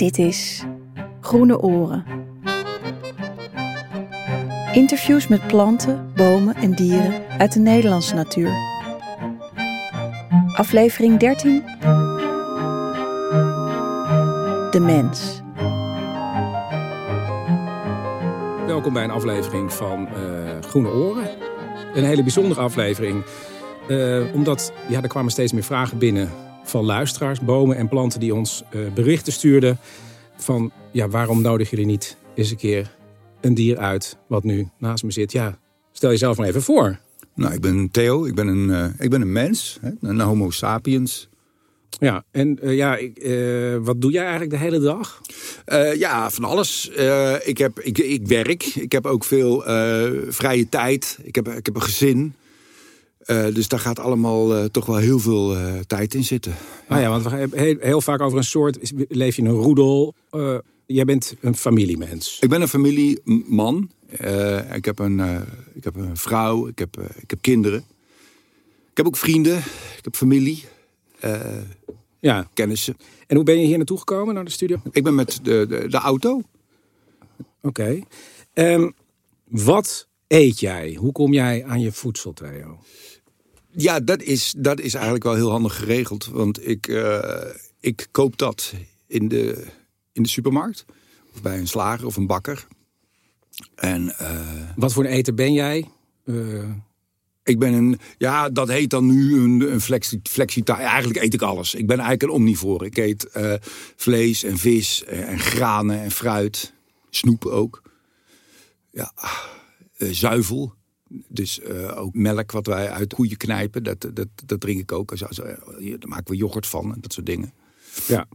Dit is Groene Oren. Interviews met planten, bomen en dieren uit de Nederlandse natuur. Aflevering 13. De mens. Welkom bij een aflevering van eh, Groene Oren. Een hele bijzondere aflevering. eh, omdat ja, er kwamen steeds meer vragen binnen van luisteraars, bomen en planten die ons eh, berichten stuurden. Van ja, waarom nodig jullie niet eens een keer een dier uit wat nu naast me zit? Ja, stel jezelf maar even voor. Nou, ik ben Theo, ik ben een, eh, ik ben een mens, hè, een homo sapiens. Ja, en eh, ja, ik, wat doe jij eigenlijk de hele dag? Ja, van alles. Ik, heb, ik, ik werk, ik heb ook veel vrije tijd, ik heb, ik heb een gezin. Eh, dus daar gaat allemaal eh, toch wel heel veel eh, tijd in zitten. Nou ja, want we heel, heel vaak over een soort, leef je in een roedel? Jij bent een familiemens. Ik ben een familieman. Ik, heb een, ik heb een vrouw, ik heb, ik heb kinderen. Ik heb ook vrienden, ik heb familie, Ja, kennissen. en hoe ben je hier naartoe gekomen, naar de studio? Ik ben met de, de, de auto. Oké. Ehm, wat eet jij? Hoe kom jij aan je voedsel, Theo? Ja, dat is, dat is eigenlijk wel heel handig geregeld. Want ik, eh, ik koop dat in de, in de supermarkt. Of bij een slager of een bakker. En eh, Wat voor een eter ben jij? Eh, ik ben een... Ja, dat heet dan nu een, een flexi, flexita. Eigenlijk eet ik alles. Ik ben eigenlijk een omnivore. Ik eet vlees en vis en, en granen en fruit. Snoep ook. Ja, zuivel. Dus eh, ook melk wat wij uit koeien knijpen. Dat, dat, dat drink ik ook. Zo- zo- Daar maken we yoghurt van en dat soort dingen. ja.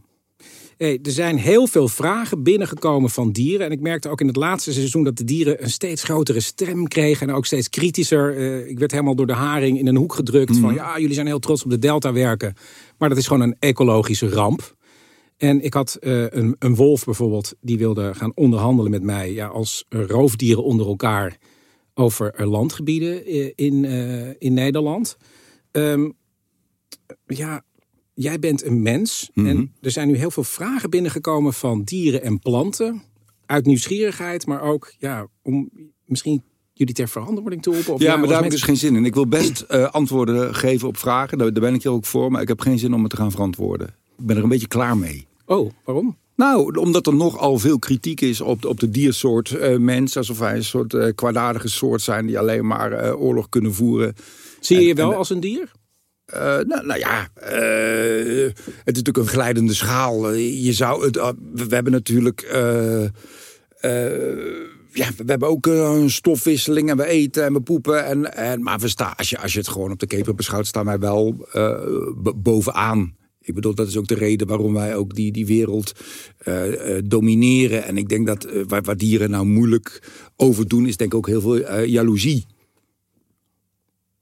Hey, er zijn heel veel vragen binnengekomen van dieren. En ik merkte ook in het laatste seizoen dat de dieren een steeds grotere stem kregen. En ook steeds kritischer. Eh, ik werd helemaal door de haring in een hoek gedrukt. Van ja, jullie zijn heel trots op de delta werken. Maar dat is gewoon een ecologische ramp. En ik had eh, een, een wolf bijvoorbeeld, die wilde gaan onderhandelen met mij. Ja, als roofdieren onder elkaar over landgebieden eh, in, eh, in Nederland. Ehm, ja, jij bent een mens. En er zijn nu heel veel vragen binnengekomen van dieren en planten. Uit nieuwsgierigheid, maar ook ja, om misschien jullie ter verantwoording te roepen. Ja, maar daar heb ik dus geen zin in. Ik wil best eh, antwoorden geven op vragen. Daar, daar ben ik hier ook voor. Maar ik heb geen zin om het te gaan verantwoorden. Ik ben er een beetje klaar mee. Oh, waarom? Nou, omdat er nogal veel kritiek is op, de- op de diersoort eh, mens. Alsof wij een soort eh, kwaadaardige soort zijn die alleen maar eh, oorlog kunnen voeren. Zie je je wel en- als een dier? Nou, nou ja, het is natuurlijk een glijdende schaal. Je zou het, uh, we, we hebben natuurlijk. ja, we hebben ook een stofwisseling en we eten en we poepen. En, en, maar we staan, als, je, als je het gewoon op de keper beschouwt, staan wij wel bovenaan. Ik bedoel, dat is ook de reden waarom wij ook die, die wereld eh, eh, domineren. En ik denk dat eh, waar, waar dieren nou moeilijk over doen, is denk ik ook heel veel jaloezie.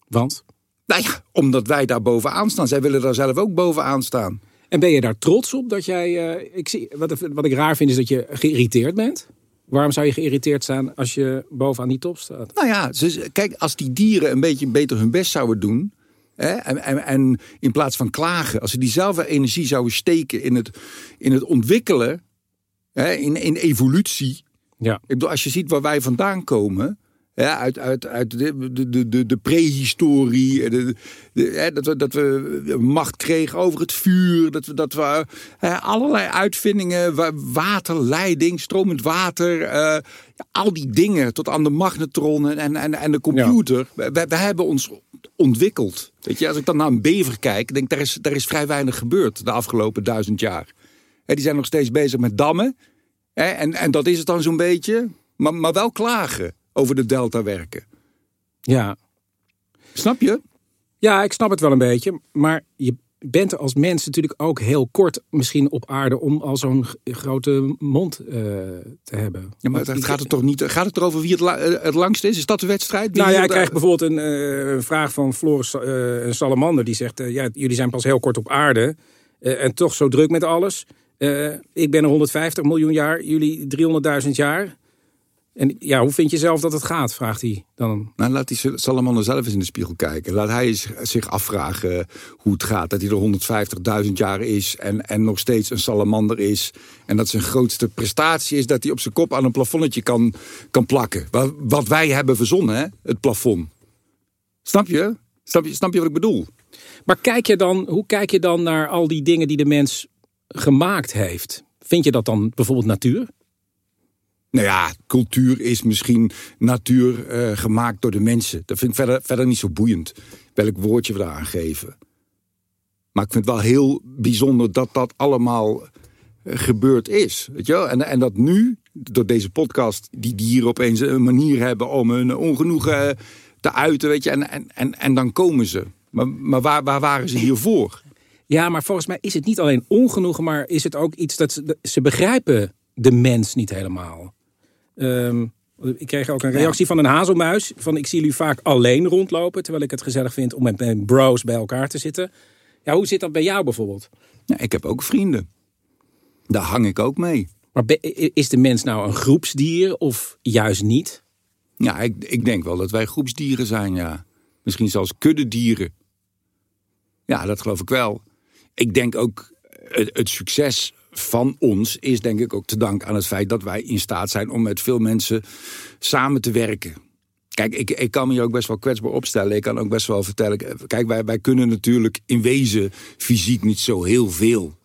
Want? Nou ja, omdat wij daar bovenaan staan. Zij willen daar zelf ook bovenaan staan. En ben je daar trots op dat jij. ik zie, wat, wat ik raar vind is dat je geïrriteerd bent. Waarom zou je geïrriteerd zijn als je bovenaan die top staat? Nou ja, kijk, als die dieren een beetje beter hun best zouden doen. Hè, en, en, en in plaats van klagen, als ze diezelfde energie zouden steken in het, in het ontwikkelen, hè, in, in evolutie. Ja. Ik bedoel, als je ziet waar wij vandaan komen. Ja, uit, uit, uit de, de, de, de, prehistorie. De, de, hè, dat, we, dat we macht kregen over het vuur. Dat we, dat we hè, allerlei uitvindingen. wa- Waterleiding, stromend water. eh, ja, al die dingen. Tot aan de magnetron en, en, en de computer. We, we hebben ons ontwikkeld. Weet je, als ik dan naar een bever kijk. Denk, daar, is, daar is vrij weinig gebeurd de afgelopen duizend jaar. Hè, die zijn nog steeds bezig met dammen. Hè, en, en dat is het dan zo'n beetje. Maar, maar wel klagen over de delta werken. Ja. Snap je? ja, ik snap het wel een beetje. Maar je bent er als mens natuurlijk ook heel kort misschien op aarde om al zo'n grote mond eh, te hebben. Ja, maar het gaat het toch niet? Gaat het erover wie het, la- eh, het langst is? Is dat de wedstrijd? Nou ja, hier- ik krijg bijvoorbeeld een eh, vraag van Floris een Salamander. Die zegt, ja, jullie zijn pas heel kort op aarde. en toch zo druk met alles. Ik ben er 150 miljoen jaar, jullie 300.000 jaar. En ja, hoe vind je zelf dat het gaat, vraagt hij dan. Nou, laat die salamander zelf eens in de spiegel kijken. Laat hij zich afvragen hoe het gaat. Dat hij er 150.000 jaar is en, en nog steeds een salamander is. En dat zijn grootste prestatie is dat hij op zijn kop aan een plafonnetje kan, kan plakken. Wat, wat wij hebben verzonnen, hè? het plafond. Snap je? Snap je? Snap je wat ik bedoel? Maar kijk je dan, hoe kijk je dan naar al die dingen die de mens gemaakt heeft? Vind je dat dan bijvoorbeeld natuur? Nou ja, cultuur is misschien natuur uh, gemaakt door de mensen. Dat vind ik verder, verder niet zo boeiend. Welk woordje we daar geven. Maar ik vind het wel heel bijzonder dat dat allemaal eh, gebeurd is. Weet je? En, en dat nu, door deze podcast, die dieren opeens een manier hebben om hun ongenoegen te uiten. Weet je? En, en, en, en dan komen ze. Maar, maar waar, waar waren ze hiervoor? Ja, maar volgens mij is het niet alleen ongenoegen, maar is het ook iets dat ze, ze begrijpen de mens niet helemaal. Um, ik kreeg ook een reactie van een hazelmuis. Van ik zie jullie vaak alleen rondlopen. Terwijl ik het gezellig vind om met mijn bros bij elkaar te zitten. Ja, hoe zit dat bij jou bijvoorbeeld? Ik heb ook vrienden. Daar hang ik ook mee. Maar is de mens nou een groepsdier of juist niet? Ja, ik, ik denk wel dat wij groepsdieren zijn, ja. Misschien zelfs kuddedieren. Ja, dat geloof ik wel. Ik denk ook het, het succes van ons is denk ik ook te danken aan het feit dat wij in staat zijn om met veel mensen samen te werken. Kijk, ik, ik kan me je ook best wel kwetsbaar opstellen. Ik kan ook best wel vertellen. Kijk, wij, wij kunnen natuurlijk in wezen fysiek niet zo heel veel.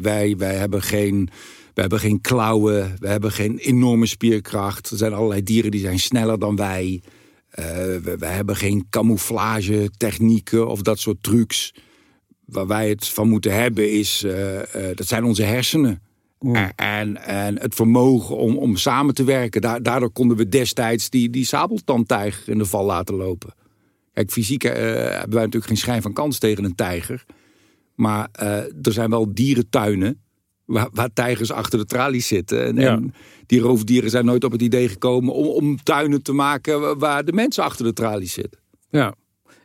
Wij, wij hebben geen. Hebben geen klauwen, we hebben geen enorme spierkracht. Er zijn allerlei dieren die zijn sneller dan wij. Uh, we, we, hebben geen camouflage technieken of dat soort trucs waar wij het van moeten hebben is, uh, uh, dat zijn onze hersenen. En, en het vermogen om, om samen te werken. daardoor konden we destijds die, die sabeltandtijger in de val laten lopen. Kijk, fysiek uh, hebben wij natuurlijk geen schijn van kans tegen een tijger. Maar er zijn wel dierentuinen waar, waar, tijgers achter de tralies zitten. En, en, die roofdieren zijn nooit op het idee gekomen om, om tuinen te maken waar de mensen achter de tralies zitten. Ja,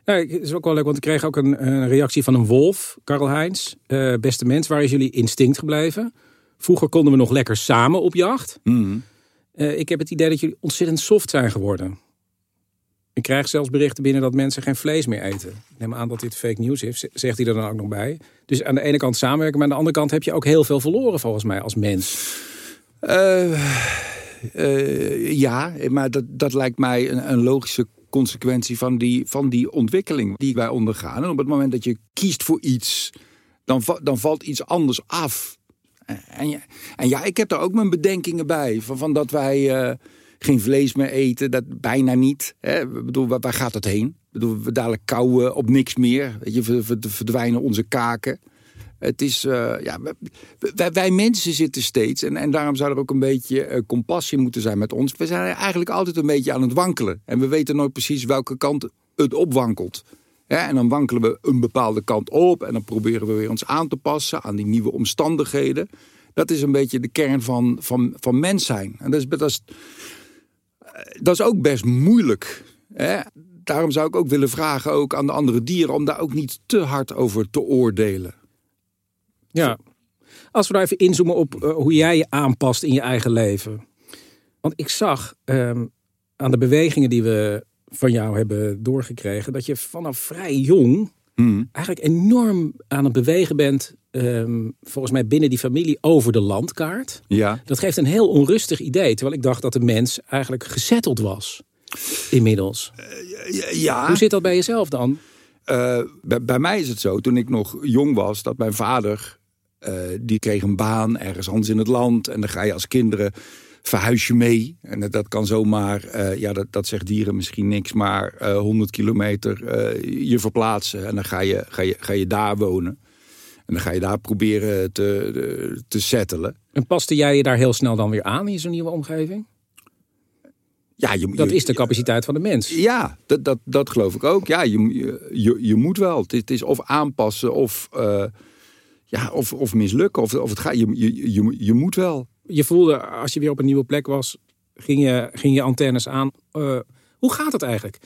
ja, het is ook wel leuk, want ik kreeg ook een, een reactie van een wolf, Karl Heinz. Uh, beste mens, waar is jullie instinct gebleven? Vroeger konden we nog lekker samen op jacht. Mhm. Eh, ik heb het idee dat jullie ontzettend soft zijn geworden. Ik krijg zelfs berichten binnen dat mensen geen vlees meer eten. Ik neem aan dat dit fake news is, zegt hij er dan ook nog bij. Dus aan de ene kant samenwerken, maar aan de andere kant heb je ook heel veel verloren volgens mij als mens. Uh, ja, maar dat, dat lijkt mij een, een logische consequentie van die, van die ontwikkeling die wij ondergaan. En op het moment dat je kiest voor iets, dan, dan valt iets anders af. En ja, en ja, ik heb daar ook mijn bedenkingen bij. Van, van dat wij uh, geen vlees meer eten, dat bijna niet. Hè? Ik bedoel, waar, waar gaat het heen? Bedoel, we dadelijk kauwen op niks meer. Weet je, verdwijnen onze kaken. Het is, uh, ja, wij, mensen zitten steeds, en, en daarom zou er ook een beetje uh, compassie moeten zijn met ons. We zijn eigenlijk altijd een beetje aan het wankelen. En we weten nooit precies welke kant het opwankelt. En dan wankelen we een bepaalde kant op en dan proberen we weer ons aan te passen aan die nieuwe omstandigheden. Dat is een beetje de kern van, van, van mens zijn. En dat is, dat is, dat is ook best moeilijk. Hè? Daarom zou ik ook willen vragen ook aan de andere dieren om daar ook niet te hard over te oordelen. Ja. Als we nou even inzoomen op uh, hoe jij je aanpast in je eigen leven. Want ik zag um, aan de bewegingen die we van jou hebben doorgekregen, dat je vanaf vrij jong mm. eigenlijk enorm aan het bewegen bent. Um, volgens mij binnen die familie over de landkaart. Ja. Dat geeft een heel onrustig idee. Terwijl ik dacht dat de mens eigenlijk gezetteld was. Inmiddels. Uh, ja. Hoe zit dat bij jezelf dan? Uh, bij, bij, mij is het zo, toen ik nog jong was, dat mijn vader uh, die kreeg een baan ergens anders in het land. En dan ga je als kinderen verhuis je mee. En dat, dat kan zomaar, uh, ja, dat, dat zegt dieren misschien niks, maar uh, 100 kilometer je verplaatsen. En dan ga je, ga, je, ga je daar wonen. En dan ga je daar proberen te, te settelen. En paste jij je daar heel snel dan weer aan in zo'n nieuwe omgeving? Ja, je, dat is de capaciteit van de mens. Ja, dat, dat, dat geloof ik ook. Ja, je, je, je moet wel. Het is of aanpassen of ja, of, of mislukken. Of, of het gaat, je, je, je, je moet wel. Je voelde, als je weer op een nieuwe plek was, ging je, ging je antennes aan. Uh, hoe gaat het eigenlijk?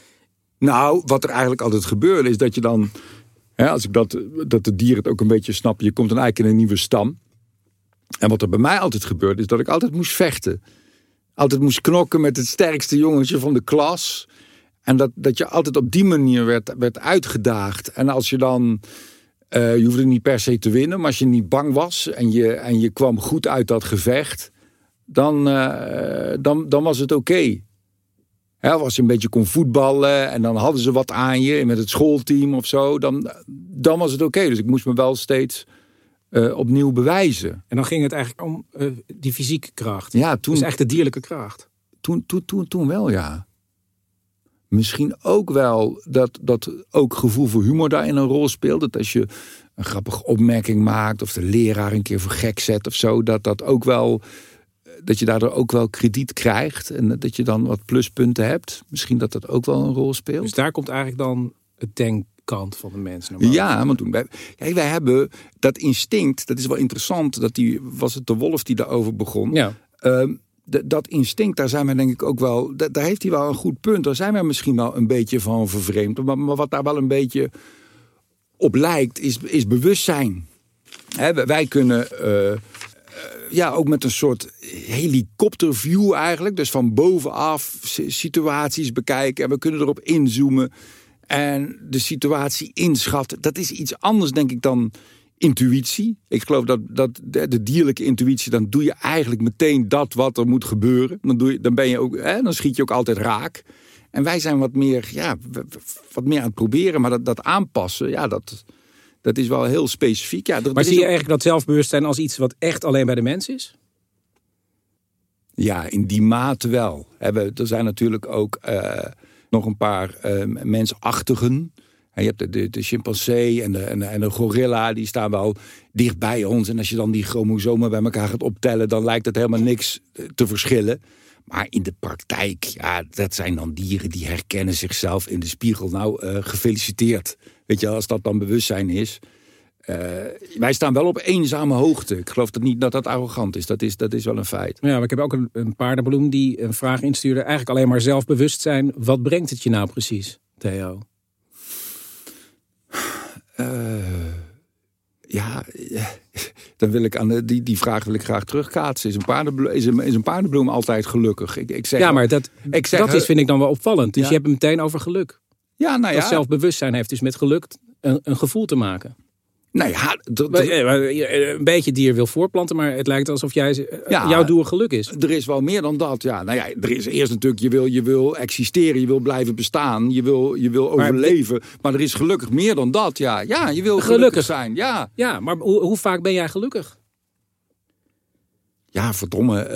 Nou, wat er eigenlijk altijd gebeurde, is dat je dan. Hè, als ik dat, dat de dieren het ook een beetje snappen, je komt dan eigenlijk in een nieuwe stam. En wat er bij mij altijd gebeurde, is dat ik altijd moest vechten. altijd moest knokken met het sterkste jongetje van de klas. En dat, dat je altijd op die manier werd, werd uitgedaagd. En als je dan, uh, je hoefde niet per se te winnen, maar als je niet bang was en je, en je kwam goed uit dat gevecht, dan, uh, dan, dan was het oké. Okay. als je een beetje kon voetballen en dan hadden ze wat aan je met het schoolteam of zo, dan, dan was het oké. Dus ik moest me wel steeds uh, opnieuw bewijzen. En dan ging het eigenlijk om die fysieke kracht. Ja, toen. Dus echt de dierlijke kracht. Toen, toen, toen, toen wel, ja. Misschien ook wel dat, dat ook gevoel voor humor daarin een rol speelt. Dat als je een grappige opmerking maakt of de leraar een keer voor gek zet of zo, dat dat ook wel. Dat je daardoor ook wel krediet krijgt en dat je dan wat pluspunten hebt. Misschien dat dat ook wel een rol speelt. Dus daar komt eigenlijk dan het denk kant van de mensen. Ja, want toen wij, wij hebben dat instinct, dat is wel interessant, dat die, was het de wolf die daarover begon. Ja. Um, dat instinct, daar zijn we denk ik ook wel, daar heeft hij wel een goed punt. Daar zijn wij misschien wel een beetje van vervreemd. Maar, maar wat daar wel een beetje op lijkt, is, is bewustzijn. wij kunnen uh, ja, ook met een soort helikopterview eigenlijk, dus van bovenaf situaties bekijken. En we kunnen erop inzoomen en de situatie inschatten. Dat is iets anders, denk ik, dan intuïtie. Ik geloof dat, dat de, dierlijke intuïtie, dan doe je eigenlijk meteen dat wat er moet gebeuren. Dan, doe je, dan, ben je ook, hè, dan schiet je ook altijd raak. En wij zijn wat meer, ja, wat meer aan het proberen, maar dat, dat aanpassen, ja, dat, dat is wel heel specifiek. Ja, maar zie je eigenlijk dat zelfbewustzijn als iets wat echt alleen bij de mens is? Ja, in die mate wel. Er zijn natuurlijk ook uh, nog een paar uh, mensachtigen en je hebt de, de, chimpansee en de, en, en de gorilla, die staan wel dicht bij ons. En als je dan die chromosomen bij elkaar gaat optellen, dan lijkt het helemaal niks eh, te verschillen. Maar in de praktijk, ja, dat zijn dan dieren die herkennen zichzelf in de spiegel. Nou, uh, gefeliciteerd. Weet je, als dat dan bewustzijn is. Uh, wij staan wel op eenzame hoogte. Ik geloof dat niet dat dat arrogant is. Dat is, dat is wel een feit. Ja, maar ik heb ook een, een paardenbloem die een vraag instuurde. Eigenlijk alleen maar zelfbewustzijn. Wat brengt het je nou precies, Theo? Uh, ja, dan wil ik aan de, die, die vraag wil ik graag terugkaatsen. Is een paardenbloem, is een, is een paardenbloem altijd gelukkig? Ik, ik zeg, ja, maar dat, ik zeg, dat is, vind ik dan wel opvallend. Dus je hebt het meteen over geluk. Ja, nou ja. Dat zelfbewustzijn heeft dus met geluk een, een gevoel te maken. Nou ja, een beetje dier wil voorplanten, maar het lijkt alsof jij, ja, jouw doel geluk is. Er is wel meer dan dat. Ja, nou ja, er is eerst natuurlijk, je wil, je wil existeren, je wil blijven bestaan, je wil, je wil overleven. Maar er is gelukkig meer dan dat. Ja, ja je wil gelukkig, zijn. Ja, ja maar hoe, hoe vaak ben jij gelukkig? Ja, verdomme,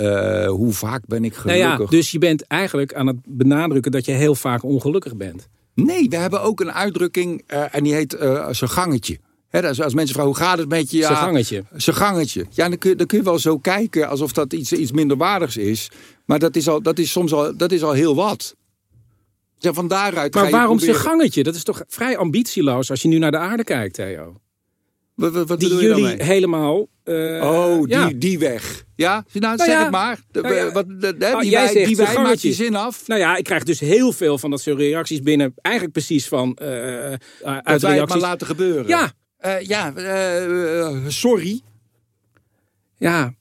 uh, hoe vaak ben ik gelukkig? Nou ja, dus je bent eigenlijk aan het benadrukken dat je heel vaak ongelukkig bent. Nee, we hebben ook een uitdrukking uh, en die heet uh, zijn gangetje. He, als, als mensen vragen, hoe gaat het met je? Ja, zijn gangetje. Zijn gangetje. Ja, dan kun, dan kun je wel zo kijken alsof dat iets, iets minderwaardigs is. Maar dat is, al, dat is soms al, dat is al heel wat. Ja, van daaruit maar waarom zijn gangetje? Dat is toch vrij ambitieloos als je nu naar de aarde kijkt, Theo? Wat, wat, wat die jullie helemaal... Uh, oh, die, ja. die weg. Ja, nou, nou zeg ja, het maar. De, nou ja. wat, de, de, oh, die jij wij, zegt, die wij maakt je zin af. Nou ja, ik krijg dus heel veel van dat soort reacties binnen. Eigenlijk precies van... Uh, uit dat wij reacties. het maar laten gebeuren. Ja, uh, ja, uh, sorry. Ja.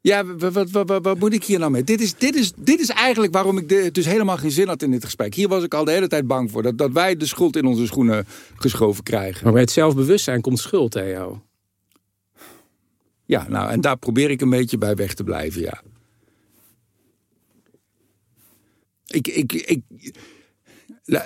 Ja, wat, wat, wat, wat, moet ik hier nou mee? Dit is, dit is, dit is eigenlijk waarom ik de, dus helemaal geen zin had in dit gesprek. Hier was ik al de hele tijd bang voor. Dat, dat wij de schuld in onze schoenen geschoven krijgen. Maar bij het zelfbewustzijn komt schuld, Theo. Ja, nou, en daar probeer ik een beetje bij weg te blijven, ja. Ik, ik, ik,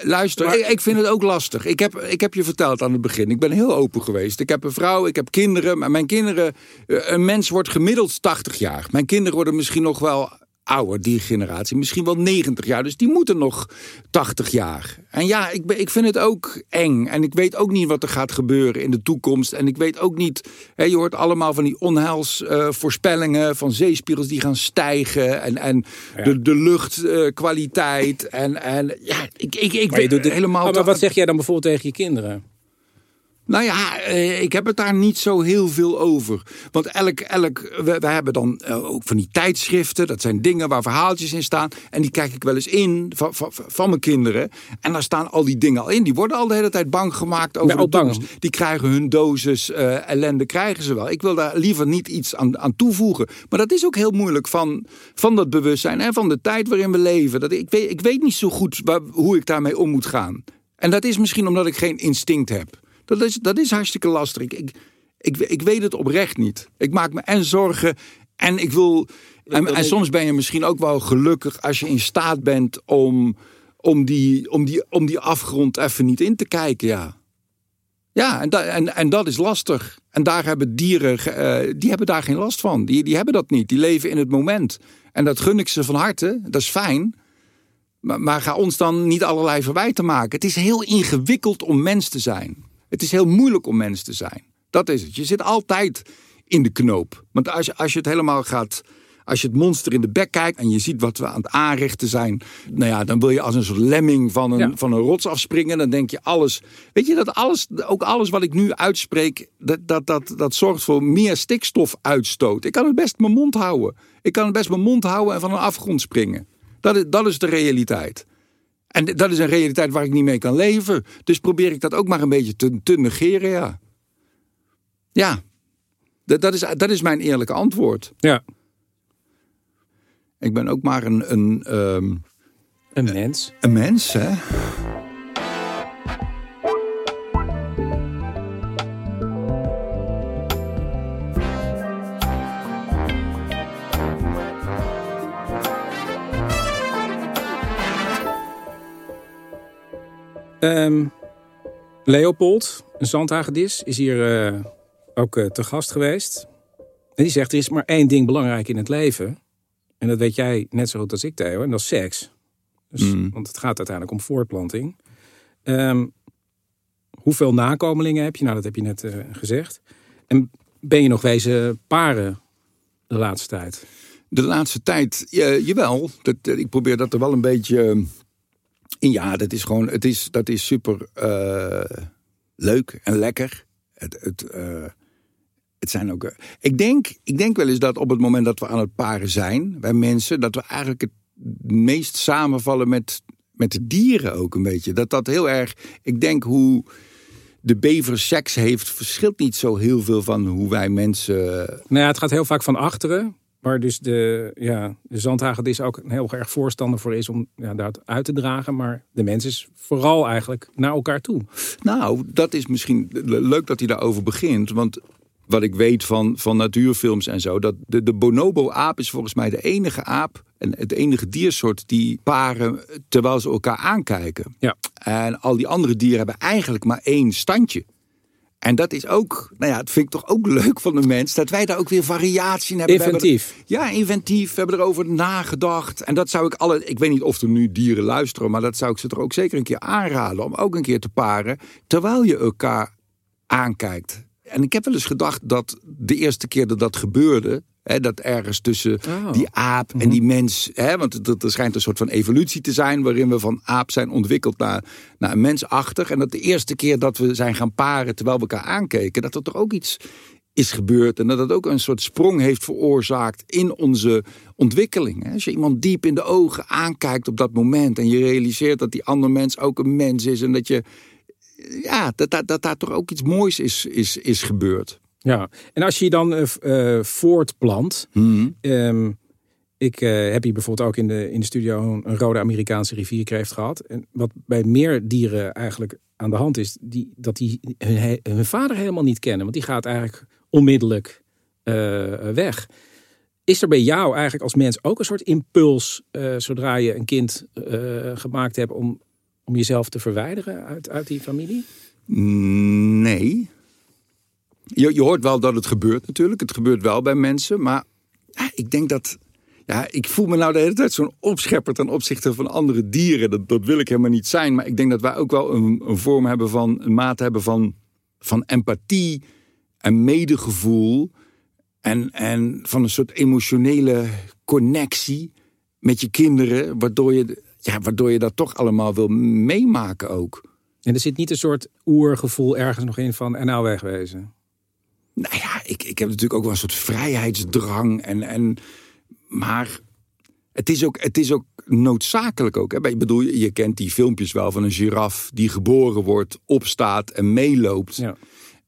Luister, ik, ik, vind het ook lastig. Ik heb, ik heb je verteld aan het begin. Ik ben heel open geweest. Ik heb een vrouw, ik heb kinderen. Maar mijn kinderen. Eh, een mens wordt gemiddeld 80 jaar. Mijn kinderen worden misschien nog wel ouder, die generatie. Misschien wel 90 jaar. Dus die moeten nog 80 jaar. En ja, ik, ik vind het ook eng. En ik weet ook niet wat er gaat gebeuren in de toekomst. En ik weet ook niet... Hè, je hoort allemaal van die onheilsvoorspellingen... Uh, van zeespiegels die gaan stijgen. En, en de, de luchtkwaliteit. Uh, en, en ja, ik, ik, ik weet het helemaal... Maar, maar wat zeg jij dan bijvoorbeeld tegen je kinderen? Nou ja, eh, ik heb het daar niet zo heel veel over. Want elk, elk, we, we hebben dan eh, ook van die tijdschriften. Dat zijn dingen waar verhaaltjes in staan. En die kijk ik wel eens in van, van, van mijn kinderen. En daar staan al die dingen al in. Die worden al de hele tijd bang gemaakt over Maar de toekomst. Die krijgen hun dosis eh, ellende, krijgen ze wel. Ik wil daar liever niet iets aan, aan toevoegen. Maar dat is ook heel moeilijk van, van dat bewustzijn en van de tijd waarin we leven. Dat, ik, weet, ik weet niet zo goed waar, hoe ik daarmee om moet gaan. En dat is misschien omdat ik geen instinct heb. Dat is, dat is hartstikke lastig. Ik, ik, ik, weet het oprecht niet. Ik maak me en zorgen en ik wil. En, en soms ben je misschien ook wel gelukkig als je in staat bent om, om, die, om, die, om die afgrond even niet in te kijken. Ja, ja en, da, en, en dat is lastig. En daar hebben dieren, eh, die hebben daar geen last van. Die, die hebben dat niet. Die leven in het moment. En dat gun ik ze van harte. Dat is fijn. Maar, maar ga ons dan niet allerlei verwijten maken. Het is heel ingewikkeld om mens te zijn. Het is heel moeilijk om mens te zijn. Dat is het. Je zit altijd in de knoop. Want als je, als je het helemaal gaat. Als je het monster in de bek kijkt en je ziet wat we aan het aanrichten zijn. Nou ja, dan wil je als een soort lemming van een, Ja. van een rots afspringen. Dan denk je alles. Weet je dat alles, ook alles wat ik nu uitspreek. Dat, dat, dat, dat zorgt voor meer stikstofuitstoot. Ik kan het best mijn mond houden. Ik kan het best mijn mond houden en van een afgrond springen. Dat is, dat is de realiteit. En dat is een realiteit waar ik niet mee kan leven. Dus probeer ik dat ook maar een beetje te, te negeren, ja. Ja, dat, dat, is, dat is mijn eerlijke antwoord. Ja, Ik ben ook maar een, een, ehm, een mens. een mens, hè. Ehm, Leopold, een zandhagedis, is hier eh, ook eh, te gast geweest. En die zegt, er is maar één ding belangrijk in het leven. En dat weet jij net zo goed als ik, Theo. En dat is seks. Dus, Mm. Want het gaat uiteindelijk om voortplanting. Ehm, hoeveel nakomelingen heb je? Nou, dat heb je net eh, gezegd. En ben je nog wezen paren de laatste tijd? De laatste tijd, ja, jawel. Dat, ik probeer dat er wel een beetje Ja, dat is gewoon, het is, dat is super eh, leuk en lekker. Het, het, eh, het zijn ook. eh, ik, denk, ik denk wel eens dat op het moment dat we aan het paren zijn, wij mensen, dat we eigenlijk het meest samenvallen met, met de dieren ook een beetje. Dat dat heel erg. Ik denk hoe de bever seks heeft, verschilt niet zo heel veel van hoe wij mensen. Nou ja, het gaat heel vaak van achteren. Waar dus de, ja, de zandhagedis ook een heel erg voorstander voor is om ja, dat uit te dragen. Maar de mens is vooral eigenlijk naar elkaar toe. Nou, dat is misschien le- leuk dat hij daarover begint. Want wat ik weet van, van natuurfilms en zo, dat de, de bonobo-aap is volgens mij de enige aap en het enige diersoort die paren terwijl ze elkaar aankijken. Ja. En al die andere dieren hebben eigenlijk maar één standje. En dat is ook, nou ja, het vind ik toch ook leuk van de mens, dat wij daar ook weer variatie in hebben. We hebben er- Inventief. ja, inventief. We hebben erover nagedacht. En dat zou ik alle. Ik weet niet of er nu dieren luisteren, maar dat zou ik ze toch ook zeker een keer aanraden. Om ook een keer te paren. Terwijl je elkaar aankijkt. En ik heb wel eens gedacht dat de eerste keer dat dat gebeurde. Dat ergens tussen Oh. die aap en die mens. Want het- er schijnt een soort van evolutie te zijn. waarin we van aap zijn ontwikkeld naar, naar een mensachtig. En dat de eerste keer dat we zijn gaan paren terwijl we elkaar aankeken. dat er toch ook iets is gebeurd. En dat het ook een soort sprong heeft veroorzaakt in onze ontwikkeling. Als je iemand diep in de ogen aankijkt op dat moment. en je realiseert dat die andere mens ook een mens is. en dat je. Ja, dat, dat, dat daar toch ook iets moois is, is, is gebeurd. Ja. En als je je dan eh, eh, voortplant. ehm, ik eh, heb hier bijvoorbeeld ook in de, in de studio een, rode Amerikaanse rivierkreeft gehad. En wat bij meer dieren eigenlijk aan de hand is, die, dat die hun, vader helemaal niet kennen. Want die gaat eigenlijk onmiddellijk weg. Is er bij jou eigenlijk als mens ook een soort impuls, zodra je een kind gemaakt hebt, om, om jezelf te verwijderen uit, uit die familie? Nee. Je, je hoort wel dat het gebeurt natuurlijk. Het gebeurt wel bij mensen. Maar ik denk dat. Ja, ik voel me nou de hele tijd zo'n opschepper ten opzichte van andere dieren. Dat, dat wil ik helemaal niet zijn. Maar ik denk dat wij ook wel een, een vorm hebben van. een maat hebben van, van empathie en medegevoel. En, en van een soort emotionele connectie met je kinderen. Waardoor je, ja, waardoor je dat toch allemaal wil meemaken ook. En er zit niet een soort oergevoel ergens nog in van en nou wegwezen. Nou ja, ik, ik heb natuurlijk ook wel een soort vrijheidsdrang. En, en, maar het is ook, het is ook noodzakelijk ook. Hè? Ik bedoel, je kent die filmpjes wel van een giraf die geboren wordt, opstaat en meeloopt. Ja.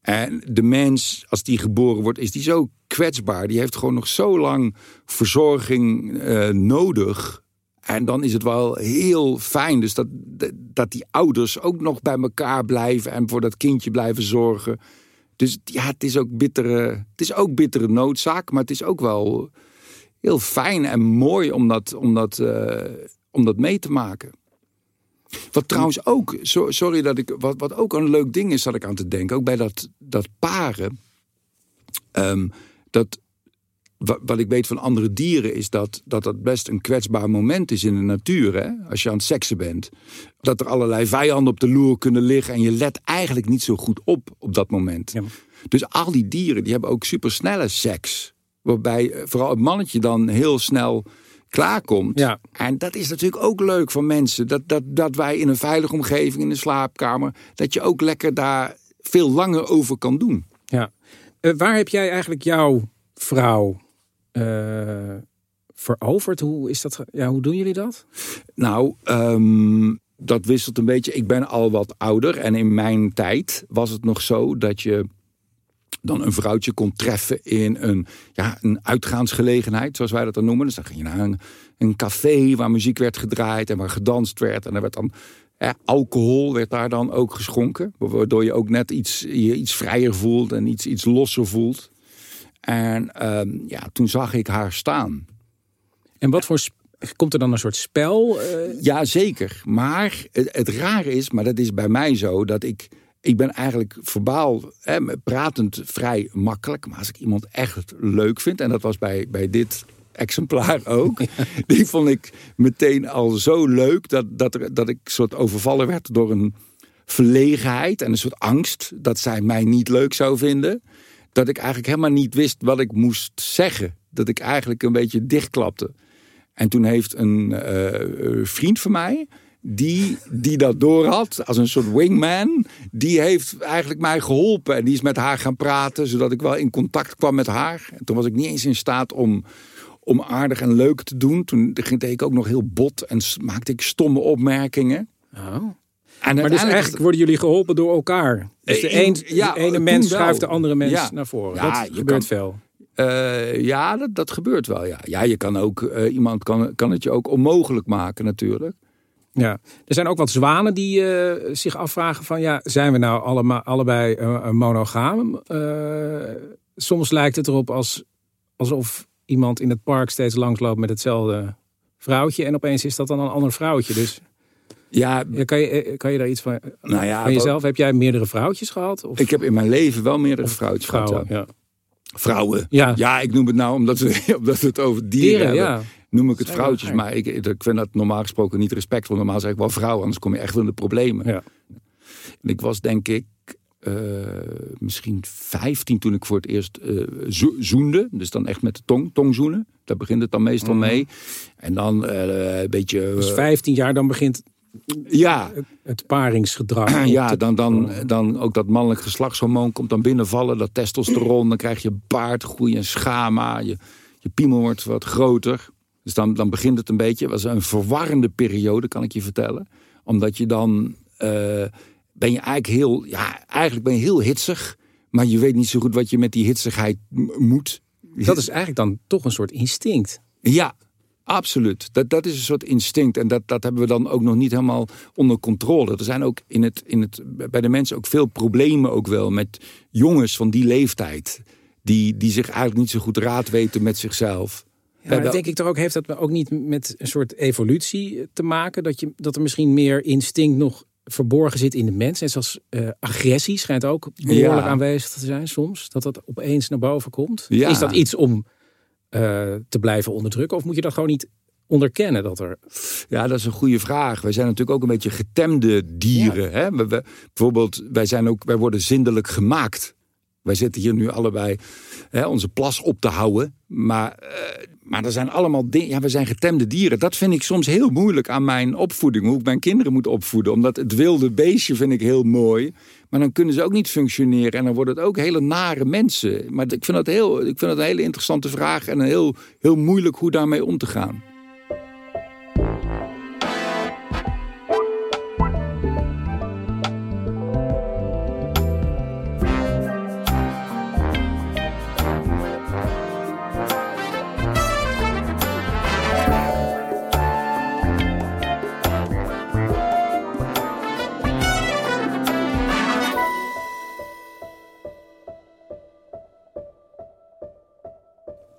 En de mens, als die geboren wordt, is die zo kwetsbaar. Die heeft gewoon nog zo lang verzorging eh, nodig. En dan is het wel heel fijn dus dat, dat die ouders ook nog bij elkaar blijven en voor dat kindje blijven zorgen. Dus ja, het is ook bittere, het is ook bittere noodzaak, maar het is ook wel heel fijn en mooi om dat, om dat, eh, om dat mee te maken. Wat trouwens ook, so- sorry dat ik, wat, wat ook een leuk ding is, zat ik aan te denken, ook bij dat, dat paren. Ehm, dat, wat ik weet van andere dieren is dat, dat dat best een kwetsbaar moment is in de natuur. Hè? Als je aan het seksen bent. Dat er allerlei vijanden op de loer kunnen liggen. En je let eigenlijk niet zo goed op op dat moment. Ja. Dus al die dieren die hebben ook supersnelle seks. Waarbij eh, vooral het mannetje dan heel snel klaarkomt. Ja. En dat is natuurlijk ook leuk voor mensen. Dat, dat, dat wij in een veilige omgeving, in de slaapkamer... dat je ook lekker daar veel langer over kan doen. Ja. Eh, waar heb jij eigenlijk jouw vrouw eh, veroverd? Hoe, is dat, ja, hoe doen jullie dat? Nou, ehm, dat wisselt een beetje. Ik ben al wat ouder en in mijn tijd was het nog zo dat je dan een vrouwtje kon treffen in een, ja, een uitgaansgelegenheid, zoals wij dat dan noemen. Dus dan ging je naar een, café waar muziek werd gedraaid en waar gedanst werd. En er werd dan alcohol werd daar dan ook geschonken, waardoor je ook net iets, je iets vrijer voelt en iets, iets losser voelt. En ehm, ja, toen zag ik haar staan. En wat voor komt er dan een soort spel? eh, Ja, zeker. Maar het, het rare is, maar dat is bij mij zo, dat ik. Ik ben eigenlijk verbaal, hè, pratend vrij makkelijk. Maar als ik iemand echt leuk vind, en dat was bij, bij dit exemplaar ook. Die vond ik meteen al zo leuk dat, dat, er, dat ik soort overvallen werd door een verlegenheid en een soort angst dat zij mij niet leuk zou vinden. Dat ik eigenlijk helemaal niet wist wat ik moest zeggen. Dat ik eigenlijk een beetje dichtklapte. En toen heeft een eh, vriend van mij, die, die dat door had, als een soort wingman, die heeft eigenlijk mij geholpen. En die is met haar gaan praten, zodat ik wel in contact kwam met haar. En toen was ik niet eens in staat om, om aardig en leuk te doen. Toen deed ik ook nog heel bot en maakte ik stomme opmerkingen. oh. En Maar dus eigenlijk worden jullie geholpen door elkaar. Dus de, Eh, een, ja, de ene mens wel. schuift de andere mens Ja. naar voren. Ja, dat je gebeurt kan- veel. Eh, ja, dat, dat gebeurt wel. Ja, ja je kan ook, eh, iemand kan, kan het je ook onmogelijk maken natuurlijk. Ja. Er zijn ook wat zwanen die zich afvragen van... ja, zijn we nou allemaal, allebei monogaam? Soms lijkt het erop als, alsof iemand in het park steeds langsloopt met hetzelfde vrouwtje... en opeens is dat dan een ander vrouwtje. Dus Ja, kan, je, eh, kan je daar iets van, Nou ja, van jezelf? Heb jij meerdere vrouwtjes gehad? Of ik heb in mijn leven wel meerdere vrouwtjes gehad. vrouwen? ja. Ja. Vrouwen. Ja. Ja, ik noem het nou omdat we, omdat we het over dieren, Dieren, hebben. ja. Noem ik het vrouwtjes, maar ik, ik vind dat normaal gesproken niet respectvol. Normaal zeg ik wel vrouw, anders kom je echt in de problemen. Ja. En ik was denk ik eh, misschien 15 toen ik voor het eerst eh, zo- zoende. Dus dan echt met de tong, tongzoenen. Daar begint het dan meestal mee. En dan een beetje... Mhm. Dus eh, 15 jaar, dan begint ja, het paringsgedrag. ja dan, dan, dan ook dat mannelijk geslachtshormoon komt dan binnenvallen. Dat testosteron, dan krijg je baardgroei en schama. Je, je piemel wordt wat groter. Dus dan, dan begint het een beetje. Het was een verwarrende periode, kan ik je vertellen. Omdat je dan... eh, ben je eigenlijk heel... Ja, eigenlijk ben je heel hitsig. Maar je weet niet zo goed wat je met die hitsigheid moet. Dat is eigenlijk dan toch een soort instinct. Ja, absoluut. Dat, dat is een soort instinct. En dat, dat hebben we dan ook nog niet helemaal onder controle. Er zijn ook in het, in het, bij de mensen ook veel problemen ook wel met jongens van die leeftijd. Die, die zich eigenlijk niet zo goed raad weten met zichzelf. Ja, maar wel- denk ik toch ook, heeft dat ook niet met een soort evolutie te maken? Dat, je, dat er misschien meer instinct nog verborgen zit in de mens. En zoals eh, agressie schijnt ook behoorlijk Ja. aanwezig te zijn soms. Dat dat opeens naar boven komt. Ja. Is dat iets om te blijven onderdrukken? Of moet je dat gewoon niet onderkennen? Dat er... Ja, dat is een goede vraag. Wij zijn natuurlijk ook een beetje getemde dieren. Hè? We, we- bijvoorbeeld, wij, zijn ook, wij worden zindelijk gemaakt. Wij zitten hier nu allebei hè, onze plas op te houden. Maar eh, maar er zijn allemaal dingen. Ja, we zijn getemde dieren. Dat vind ik soms heel moeilijk aan mijn opvoeding. Hoe ik mijn kinderen moet opvoeden. Omdat het wilde beestje vind ik heel mooi. Maar dan kunnen ze ook niet functioneren. En dan worden het ook hele nare mensen. Maar ik vind dat, heel, ik vind dat een hele interessante vraag. En heel, heel moeilijk hoe daarmee om te gaan.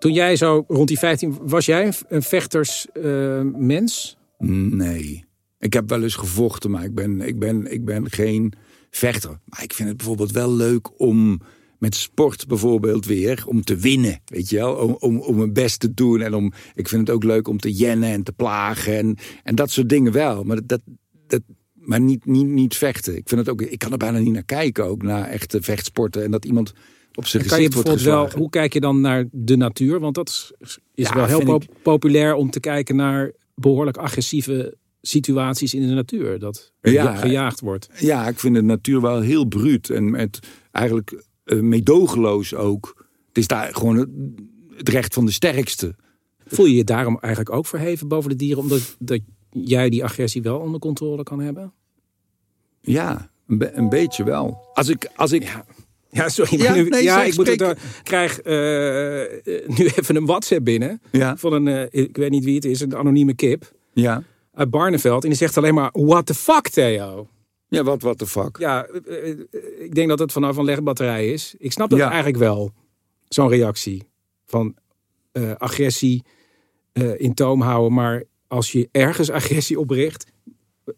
Toen jij zo rond die 15 was jij een vechtersmens? Nee. Ik heb wel eens gevochten, maar ik ben, ik, ben, ik ben geen vechter. Maar ik vind het bijvoorbeeld wel leuk om met sport bijvoorbeeld weer, om te winnen. Weet je wel, om, om, om mijn best te doen. En om, ik vind het ook leuk om te jennen en te plagen. En, en dat soort dingen wel. Maar, dat, dat, maar niet, niet, niet vechten. Ik, vind het ook, ik kan er bijna niet naar kijken, ook naar echte vechtsporten. En dat iemand op zijn Kan je bijvoorbeeld wel, hoe kijk je dan naar de natuur? Want dat is, is Ja, wel heel ik- populair om te kijken naar behoorlijk agressieve situaties in de natuur. Dat er Ja. gejaagd wordt. Ja, ik vind de natuur wel heel bruut. En met eigenlijk eh, meedogenloos ook. Het is daar gewoon het, het recht van de sterkste. Voel je je daarom eigenlijk ook verheven boven de dieren? Omdat dat jij die agressie wel onder controle kan hebben? Ja, een, be- een beetje wel. Als ik, als ik, Ja. Ja, sorry. Ja, maar nu, nee, ja, zeg, ik moet het, eh, krijg eh, nu even een WhatsApp binnen. ja, Van een, eh, ik weet niet wie het is, een anonieme kip. ja, Uit Barneveld. En die zegt alleen maar, what the fuck Theo? ja, wat, what the fuck. Ja, eh, ik denk dat het vanaf een legbatterij is. Ik snap dat Ja. eigenlijk wel. Zo'n reactie van agressie in toom houden. Maar als je ergens agressie opricht.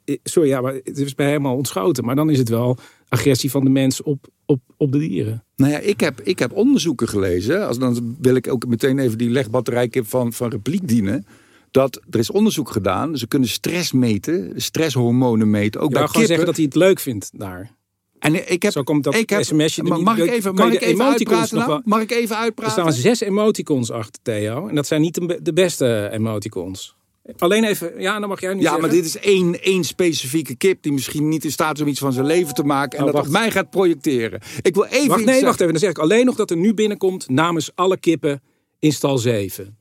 Eh, Sorry, ja, maar het is bij helemaal ontschoten. Maar dan is het wel agressie van de mens op, op, op de dieren. Nou ja, ik heb, ik heb onderzoeken gelezen. Als, dan wil ik ook meteen even die legbatterijkip van, van repliek dienen. Dat er is onderzoek gedaan. Ze kunnen stress meten, stresshormonen meten. Ook Ik bij gewoon kippen. zeggen dat hij het leuk vindt daar. En ik heb, Zo komt dat ik heb, sms'je er maar niet- mag ik even, mag ik even emoticons uitpraten? nou? Mag ik even Er uitpraten? staan zes emoticons achter, Theo. En dat zijn niet de beste emoticons. Alleen even, ja, dan mag jij nu Ja, zeggen. maar dit is één, één specifieke kip die misschien niet in staat is om iets van zijn leven te maken en Oh, dat op mij gaat projecteren. Ik wil even Wacht, nee, zeggen. wacht even. Dan zeg ik alleen nog dat er nu binnenkomt namens alle kippen in stal 7.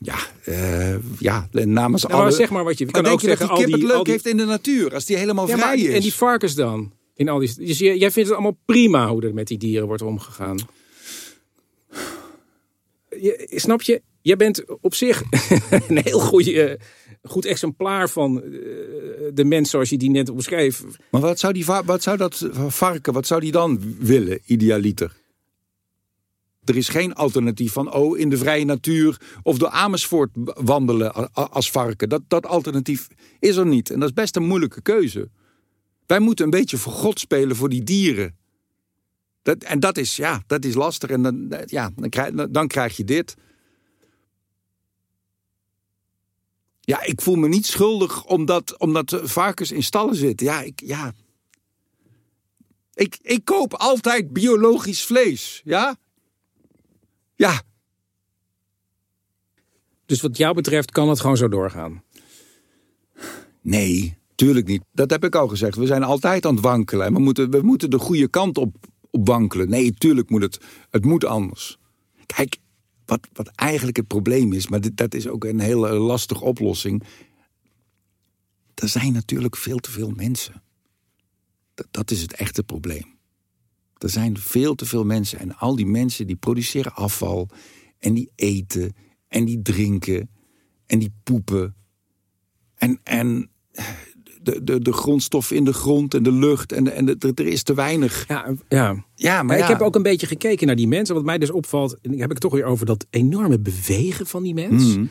Ja, eh, ja, namens Nou, maar alle... zeg maar wat je... Maar kan denk ook je dat zeggen, die al kip die, het leuk al die- heeft in de natuur als die helemaal Ja, maar- vrij is? En die varkens dan? In al die, dus jij jij vindt het allemaal prima hoe er met die dieren wordt omgegaan? Je, snap je? Jij bent op zich een heel goede, goed exemplaar van eh, de mens zoals je die net omschreef. Maar wat zou, die, wat zou dat varken, wat zou die dan willen, idealiter? Er is geen alternatief van, oh, in de vrije natuur of door Amersfoort wandelen als varken. Dat, dat alternatief is er niet. En dat is best een moeilijke keuze. Wij moeten een beetje voor God spelen voor die dieren. Dat, en dat is, ja, dat is lastig. En dan, ja, dan, krijg, dan krijg je dit. Ja, ik voel me niet schuldig omdat, omdat varkens in stallen zitten. Ja, ik, ja. Ik, ik koop altijd biologisch vlees. Ja? Ja. Dus wat jou betreft kan het gewoon zo doorgaan. Nee, tuurlijk niet. Dat heb ik al gezegd. We zijn altijd aan het wankelen. En we moeten, we moeten de goede kant op, op wankelen. Nee, tuurlijk moet het. Het moet anders. Kijk, wat, wat eigenlijk het probleem is, maar dat is ook een hele lastige oplossing. Er zijn natuurlijk veel te veel mensen. Dat, dat is het echte probleem. Er zijn veel te veel mensen. En al die mensen die produceren afval. En die eten. En die drinken. En die poepen. En, en de, de, de grondstoffen in de grond en de lucht. En, en de, er- is te weinig. Ja, ja. Ja, maar, ja. ik heb ook een beetje gekeken naar die mensen. Wat mij dus opvalt, en heb ik het toch weer over dat enorme bewegen van die mens. Mhm.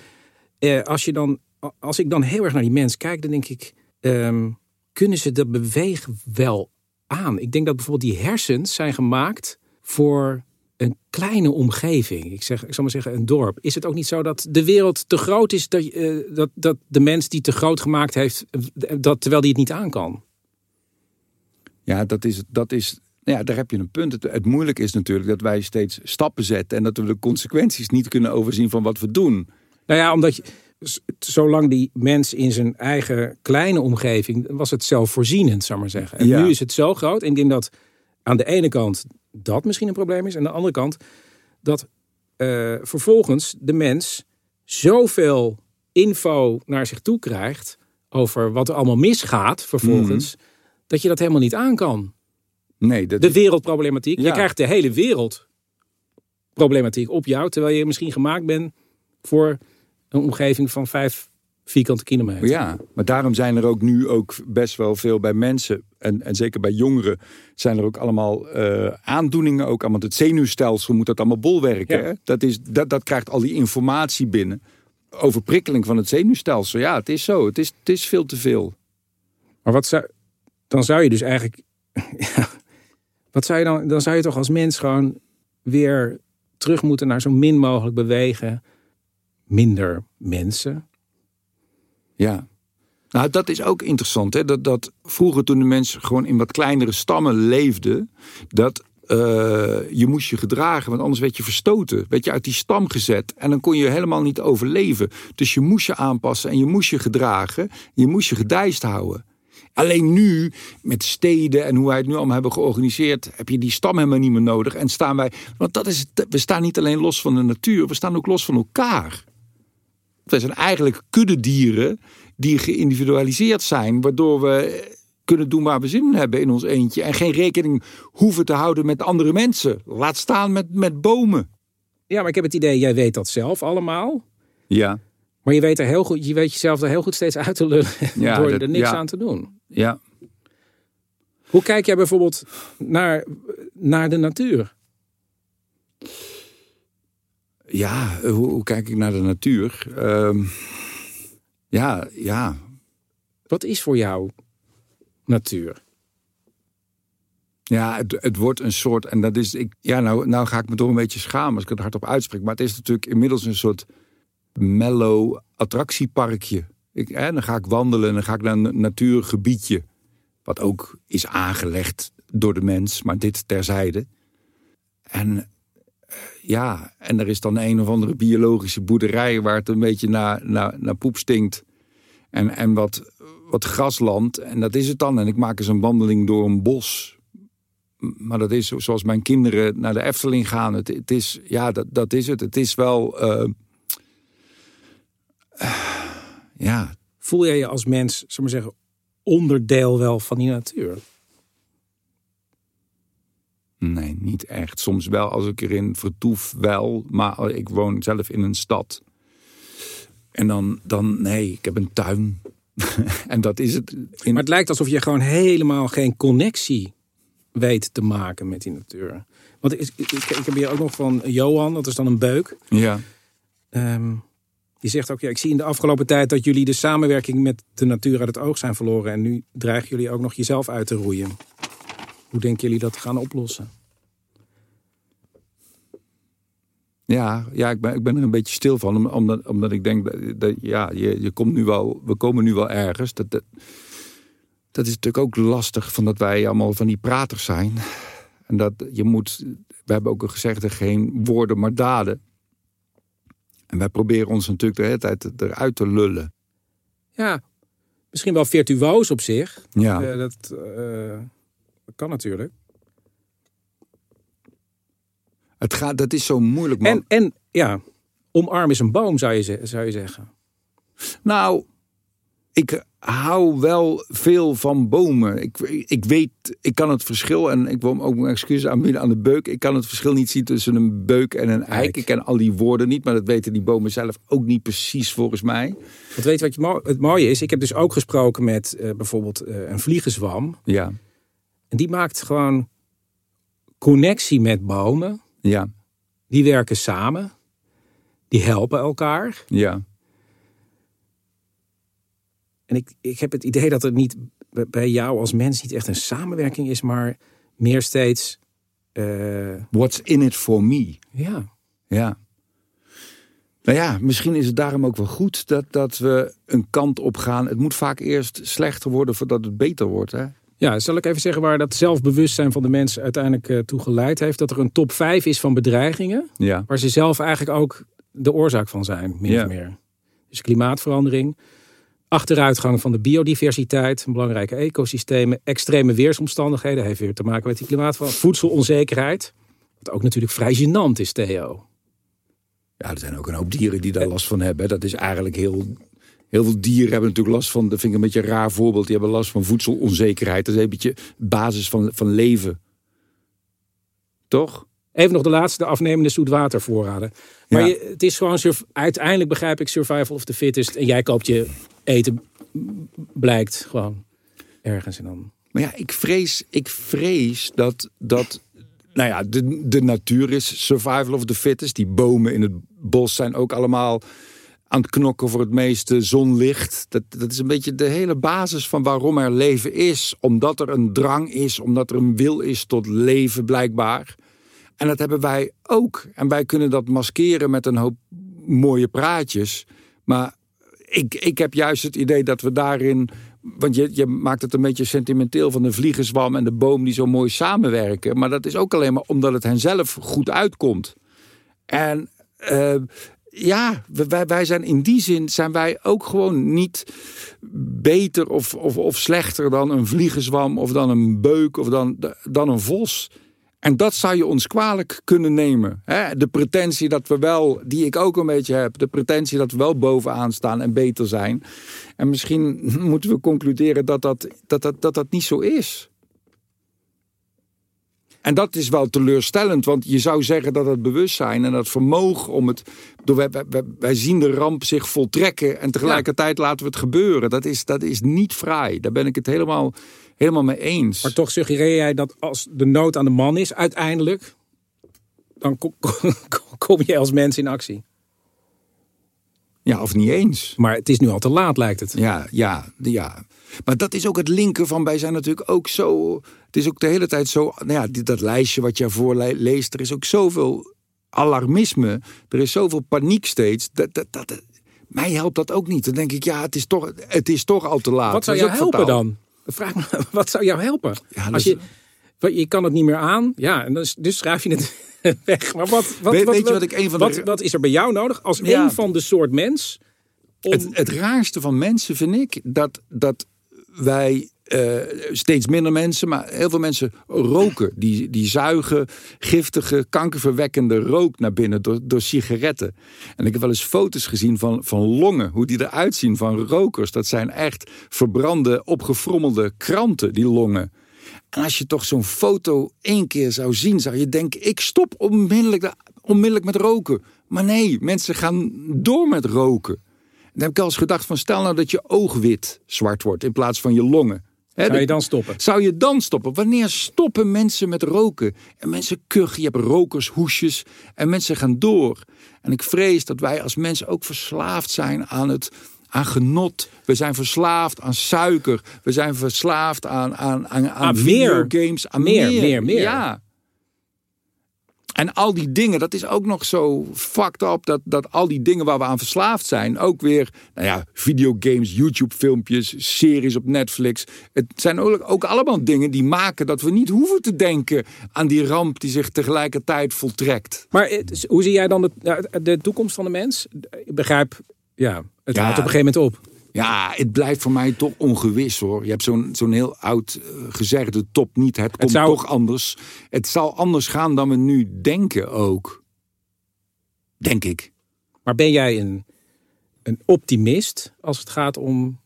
Eh, als, je dan, als ik dan heel erg naar die mens kijk, dan denk ik, ehm, kunnen ze dat bewegen wel aan? Ik denk dat bijvoorbeeld die hersens zijn gemaakt voor een kleine omgeving. Ik, zeg, ik zal maar zeggen, een dorp. Is het ook niet zo dat de wereld te groot is, dat, eh, dat, dat de mens die te groot gemaakt heeft, eh, dat, terwijl die het niet aan kan? Ja, dat is, dat is Nou ja, daar heb je een punt. Het, het moeilijke is natuurlijk dat wij steeds stappen zetten en dat we de consequenties niet kunnen overzien van wat we doen. Nou ja, omdat je, zolang die mens in zijn eigen kleine omgeving was het zelfvoorzienend, zou maar zeggen. En Ja. nu is het zo groot. En ik denk dat aan de ene kant dat misschien een probleem is, en aan de andere kant dat eh, vervolgens de mens zoveel info naar zich toe krijgt over wat er allemaal misgaat vervolgens, dat je dat helemaal niet aan kan. Nee, dat De wereldproblematiek. Je krijgt de hele wereldproblematiek op jou, terwijl je misschien gemaakt bent voor een omgeving van vijf vierkante kilometer. Ja, maar daarom zijn er ook nu ook best wel veel bij mensen, en, en zeker bij jongeren, zijn er ook allemaal eh, aandoeningen. Ook allemaal het zenuwstelsel moet dat allemaal bolwerken. Ja. Hè? Dat, is, dat, dat krijgt al die informatie binnen. Overprikkeling van het zenuwstelsel. Ja, het is zo. Het is, het is veel te veel. Maar wat zou, dan zou je dus eigenlijk, ja, wat zou je dan, dan zou je toch als mens gewoon weer terug moeten naar zo min mogelijk bewegen, minder mensen. Ja. Nou, dat is ook interessant. Hè? Dat, dat vroeger toen de mensen gewoon in wat kleinere stammen leefden, dat eh, je moest je gedragen, want anders werd je verstoten. Werd je uit die stam gezet en dan kon je helemaal niet overleven. Dus je moest je aanpassen en je moest je gedragen. Je moest je gedijst houden. Alleen nu, met steden en hoe wij het nu allemaal hebben georganiseerd, heb je die stam helemaal niet meer nodig. En staan wij, want dat is, we staan niet alleen los van de natuur, we staan ook los van elkaar. Wij zijn eigenlijk kuddedieren die geïndividualiseerd zijn, waardoor we kunnen doen waar we zin in hebben in ons eentje. En geen rekening hoeven te houden met andere mensen. Laat staan met, met bomen. Ja, maar ik heb het idee, jij weet dat zelf allemaal. Ja, Maar je weet, er heel goed, je weet jezelf er heel goed steeds uit te lullen Ja, door dat- er niks ja. aan te doen. ja. Hoe kijk jij bijvoorbeeld naar, naar de natuur? Ja, hoe, hoe kijk ik naar de natuur? Ehm, ja, ja. Wat is voor jou natuur? Ja, het, het wordt een soort, en dat is, ik, ja, nou, nou ga ik me toch een beetje schamen als ik het hardop uitspreek, maar het is natuurlijk inmiddels een soort mellow attractieparkje. Ik, hè, dan ga ik wandelen en dan ga ik naar een natuurgebiedje, wat ook is aangelegd door de mens, maar dit terzijde. En ja, en er is dan een of andere biologische boerderij waar het een beetje naar, naar, naar poep stinkt. En, en wat, wat grasland, en dat is het dan. En ik maak eens een wandeling door een bos. Maar dat is zoals mijn kinderen naar de Efteling gaan. Het, is, ja, dat, dat is het. Het is wel, eh, ja, Voel jij je als mens, we maar zeggen, onderdeel wel van die natuur? Nee, niet echt. Soms wel als ik erin vertoef, wel. Maar ik woon zelf in een stad. En dan, dan nee, ik heb een tuin. en dat is het. In, Maar het lijkt alsof je gewoon helemaal geen connectie weet te maken met die natuur. Want ik, ik, ik heb hier ook nog van Johan, dat is dan een beuk. ja. Ehm, die zegt ook, ja, ik zie in de afgelopen tijd dat jullie de samenwerking met de natuur uit het oog zijn verloren. En nu dreigen jullie ook nog jezelf uit te roeien. Hoe denken jullie dat te gaan oplossen? Ja, ja ik, ben, ik ben er een beetje stil van. om- Omdat, omdat ik denk, dat, dat- ja, je, je komt nu wel, we komen nu wel ergens. Dat, dat, dat is natuurlijk ook lastig, van dat wij allemaal van die praters zijn. En dat je moet, we hebben ook gezegd, geen woorden maar daden. En wij proberen ons natuurlijk de hele tijd eruit te lullen. Ja, misschien wel virtuoos op zich. Ja, Eh, dat, eh, dat kan natuurlijk. het gaat, dat is zo moeilijk, man. En, en ja, omarm is een boom, zou je, zou je zeggen. Nou, ik hou wel veel van bomen. Ik, ik weet, ik kan het verschil, en ik wil ook mijn excuses aanbieden aan de beuk. Ik kan het verschil niet zien tussen een beuk en een eik. Eik. Ik ken al die woorden niet, maar dat weten die bomen zelf ook niet precies volgens mij. Want weet wat je het mooie is? Ik heb dus ook gesproken met eh, bijvoorbeeld eh, een vliegenzwam. Ja, En die maakt gewoon connectie met bomen. ja, Die werken samen. Die helpen elkaar. ja. En ik, ik heb het idee dat er niet bij jou als mens niet echt een samenwerking is, maar meer steeds. eh, What's in it for me? ja. Ja. Nou ja, misschien is het daarom ook wel goed dat, dat we een kant op gaan. Het moet vaak eerst slechter worden voordat het beter wordt. Hè? Ja, zal ik even zeggen waar dat zelfbewustzijn van de mensen uiteindelijk uh, toe geleid heeft? Dat er een top 5 is van bedreigingen, Ja. waar ze zelf eigenlijk ook de oorzaak van zijn, min Ja. of meer. Dus klimaatverandering, achteruitgang van de biodiversiteit, belangrijke ecosystemen, extreme weersomstandigheden, heeft weer te maken met die klimaatverandering, voedselonzekerheid, wat ook natuurlijk vrij gênant is, Theo. Ja, er zijn ook een hoop dieren die daar last van hebben. Dat is eigenlijk heel. Heel veel dieren hebben natuurlijk last van. Dat vind ik een beetje een raar voorbeeld. Die hebben last van voedselonzekerheid. Dat is een beetje basis van, van leven. Toch? Even nog de laatste, de afnemende zoetwatervoorraden. Maar Ja. je, het is gewoon, uiteindelijk begrijp ik survival of the fittest. En jij koopt je eten, blijkt gewoon ergens en dan. Maar ja, ik vrees, ik vrees dat, dat nou ja, de, de natuur is survival of the fittest. Die bomen in het bos zijn ook allemaal aan het knokken voor het meeste zonlicht. Dat, dat is een beetje de hele basis van waarom er leven is. Omdat er een drang is, omdat er een wil is tot leven blijkbaar. En dat hebben wij ook. En wij kunnen dat maskeren met een hoop mooie praatjes. Maar ik, ik heb juist het idee dat we daarin. Want je, je maakt het een beetje sentimenteel van de vliegenzwam en de boom die zo mooi samenwerken. Maar dat is ook alleen maar omdat het hen zelf goed uitkomt. En eh, ja, wij, wij zijn in die zin zijn wij ook gewoon niet beter of, of, of slechter dan een vliegenzwam of dan een beuk of dan, dan een vos. En dat zou je ons kwalijk kunnen nemen. De pretentie dat we wel, die ik ook een beetje heb, de pretentie dat we wel bovenaan staan en beter zijn. En misschien moeten we concluderen dat dat, dat, dat, dat, dat niet zo is. En dat is wel teleurstellend, want je zou zeggen dat het bewustzijn en dat vermogen om het. Wij, wij- zien de ramp zich voltrekken en tegelijkertijd laten we het gebeuren. Dat is, dat is niet fraai. Daar ben ik het helemaal, helemaal mee eens. Maar toch suggereer jij dat als de nood aan de man is, uiteindelijk, dan ko- ko- kom je als mens in actie. Ja, of niet eens. Maar het is nu al te laat, lijkt het. Ja, ja, ja. Maar dat is ook het linken van wij zijn natuurlijk ook zo. Het is ook de hele tijd zo. Nou ja, dat lijstje wat je ervoor le- leest, er is ook zoveel alarmisme. Er is zoveel paniek steeds. Dat, dat, dat, mij helpt dat ook niet. Dan denk ik, ja, het is toch, het is toch al te laat. Wat zou jou helpen dan? Vraag me, wat zou jou helpen? Ja, Als is- je, wat- je kan het niet meer aan, ja, en dan is- dus schrijf je het weg. Maar wat, wat, Weet- wat, weet je wat ik een van de- wat, wat is er bij jou nodig als Ja. een van de soort mens? Om, Het, het raarste van mensen vind ik dat, dat wij eh, steeds minder mensen, maar heel veel mensen roken. Die, die zuigen giftige, kankerverwekkende rook naar binnen door, door sigaretten. En ik heb wel eens foto's gezien van, van longen, hoe die eruit zien van rokers. Dat zijn echt verbrande, opgefrommelde kranten, die longen. En als je toch zo'n foto één keer zou zien, zou je denken: ik stop onmiddellijk, de- onmiddellijk met roken. Maar nee, mensen gaan door met roken. Dan heb ik al eens gedacht van stel nou dat je oogwit zwart wordt in plaats van je longen. Zou je dan stoppen? zou je dan stoppen? Wanneer stoppen mensen met roken? En mensen kuchen, je hebt rokershoesjes en mensen gaan door. En ik vrees dat wij als mensen ook verslaafd zijn aan het aan genot. We zijn verslaafd aan suiker. We zijn verslaafd aan, aan, aan, aan Aan meer. videogames. Aan Meer, meer, meer, meer. Ja. En al die dingen, dat is ook nog zo fucked up. Dat, dat al die dingen waar we aan verslaafd zijn, ook weer, nou ja, videogames, YouTube-filmpjes, series op Netflix. Het zijn ook, ook allemaal dingen die maken dat we niet hoeven te denken aan die ramp die zich tegelijkertijd voltrekt. Maar hoe zie jij dan de, de toekomst van de mens? Ik begrijp, ja, het Ja. houdt op een gegeven moment op. Ja, het blijft voor mij toch ongewis hoor. Je hebt zo'n zo'n heel oud eh, gezegde top niet. Het komt zou- toch anders. Het zal anders gaan dan we nu denken ook. Denk ik. Maar ben jij een, een optimist als het gaat om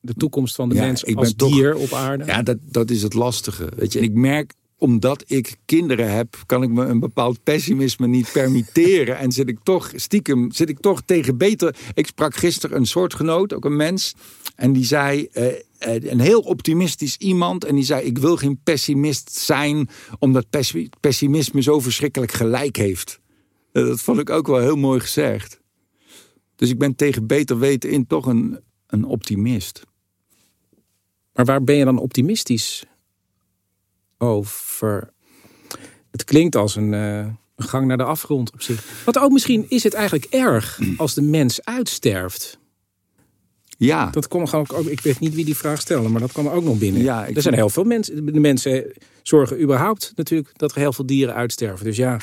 de toekomst van de Ja, mens ik als toch- dier op aarde? Ja, dat, dat is het lastige. Weet je, en ik merk, omdat ik kinderen heb, kan ik me een bepaald pessimisme niet permitteren. en zit ik toch stiekem, zit ik toch tegen beter. Ik sprak gisteren een soortgenoot, ook een mens. En die zei, eh, eh, een heel optimistisch iemand. En die zei, ik wil geen pessimist zijn, omdat pessi- pessimisme zo verschrikkelijk gelijk heeft. Eh, dat vond ik ook wel heel mooi gezegd. Dus ik ben tegen beter weten in toch een, een optimist. Maar waar ben je dan optimistisch over? Het klinkt als een, eh, een gang naar de afgrond op zich. Want ook misschien is het eigenlijk erg als de mens uitsterft. Ja. Dat kwam gewoon ook, ik weet niet wie die vraag stelde, maar dat kwam ook nog binnen. Ja, er zijn heel veel mensen. De mensen zorgen überhaupt natuurlijk dat er heel veel dieren uitsterven. Dus ja,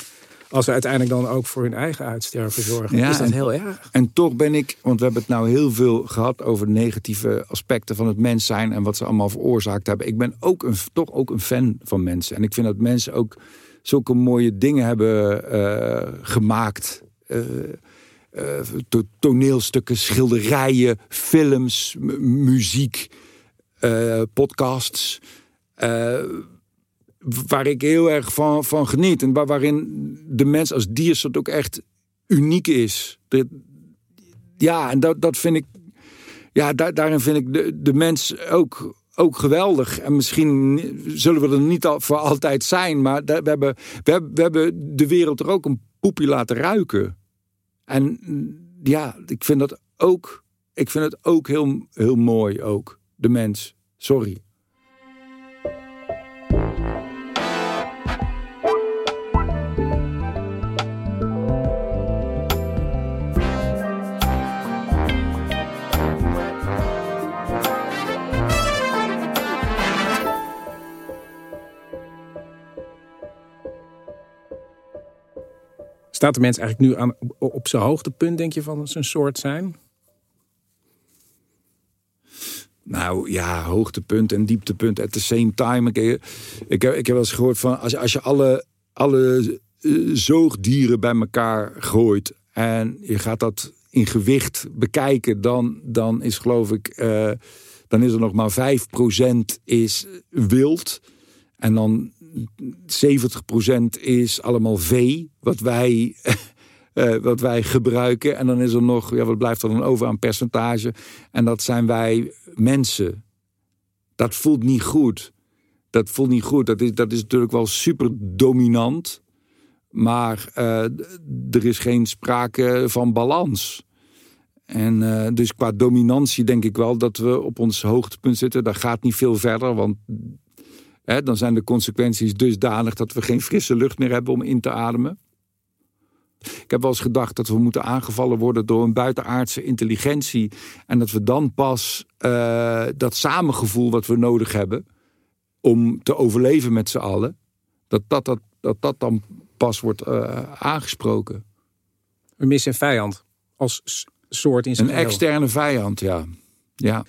als ze uiteindelijk dan ook voor hun eigen uitsterven zorgen, Ja, is dat en- heel erg. En toch ben ik, want we hebben het nou heel veel gehad over negatieve aspecten van het mens zijn en wat ze allemaal veroorzaakt hebben. Ik ben ook een, toch ook een fan van mensen. En ik vind dat mensen ook zulke mooie dingen hebben eh, gemaakt. Eh, eh, to- toneelstukken, schilderijen, films, muziek, podcasts. Waar ik heel erg van, van geniet. En waar, waarin de mens als diersoort ook echt uniek is. Ja, en dat, dat vind ik. Ja, daar, daarin vind ik de, de mens ook, ook geweldig. En misschien zullen we er niet al, voor altijd zijn. Maar we hebben, we, we hebben de wereld er ook een poepje laten ruiken. En ja, ik vind dat ook. Ik vind het ook heel, heel mooi, ook. De mens. Sorry. Staat de mens eigenlijk nu aan, op, zijn hoogtepunt, denk je, van zijn soort zijn? Nou ja, hoogtepunt en dieptepunt at the same time. Ik, ik, heb, ik heb wel eens gehoord van als, als je alle, alle eh, zoogdieren bij elkaar gooit en je gaat dat in gewicht bekijken, dan, dan is geloof ik, eh, dan is er nog maar 5% is wild. En dan 70% is allemaal vee, wat wij, eh, wat wij gebruiken. En dan is er nog, ja, wat blijft er dan over aan percentage? En dat zijn wij mensen. Dat voelt niet goed. Dat voelt niet goed. Dat is, dat is natuurlijk wel super dominant. Maar eh, er is geen sprake van balans. En eh, dus qua dominantie denk ik wel dat we op ons hoogtepunt zitten. Dat gaat niet veel verder, want hè, dan zijn de consequenties dusdanig dat we geen frisse lucht meer hebben om in te ademen. Ik heb wel eens gedacht dat we moeten aangevallen worden door een buitenaardse intelligentie. En dat we dan pas eh, dat samengevoel wat we nodig hebben om te overleven met z'n allen, dat dat, dat, dat, dat dan pas wordt eh, aangesproken. We missen een vijand als soort in zijn Een externe vijand, ja. Ja.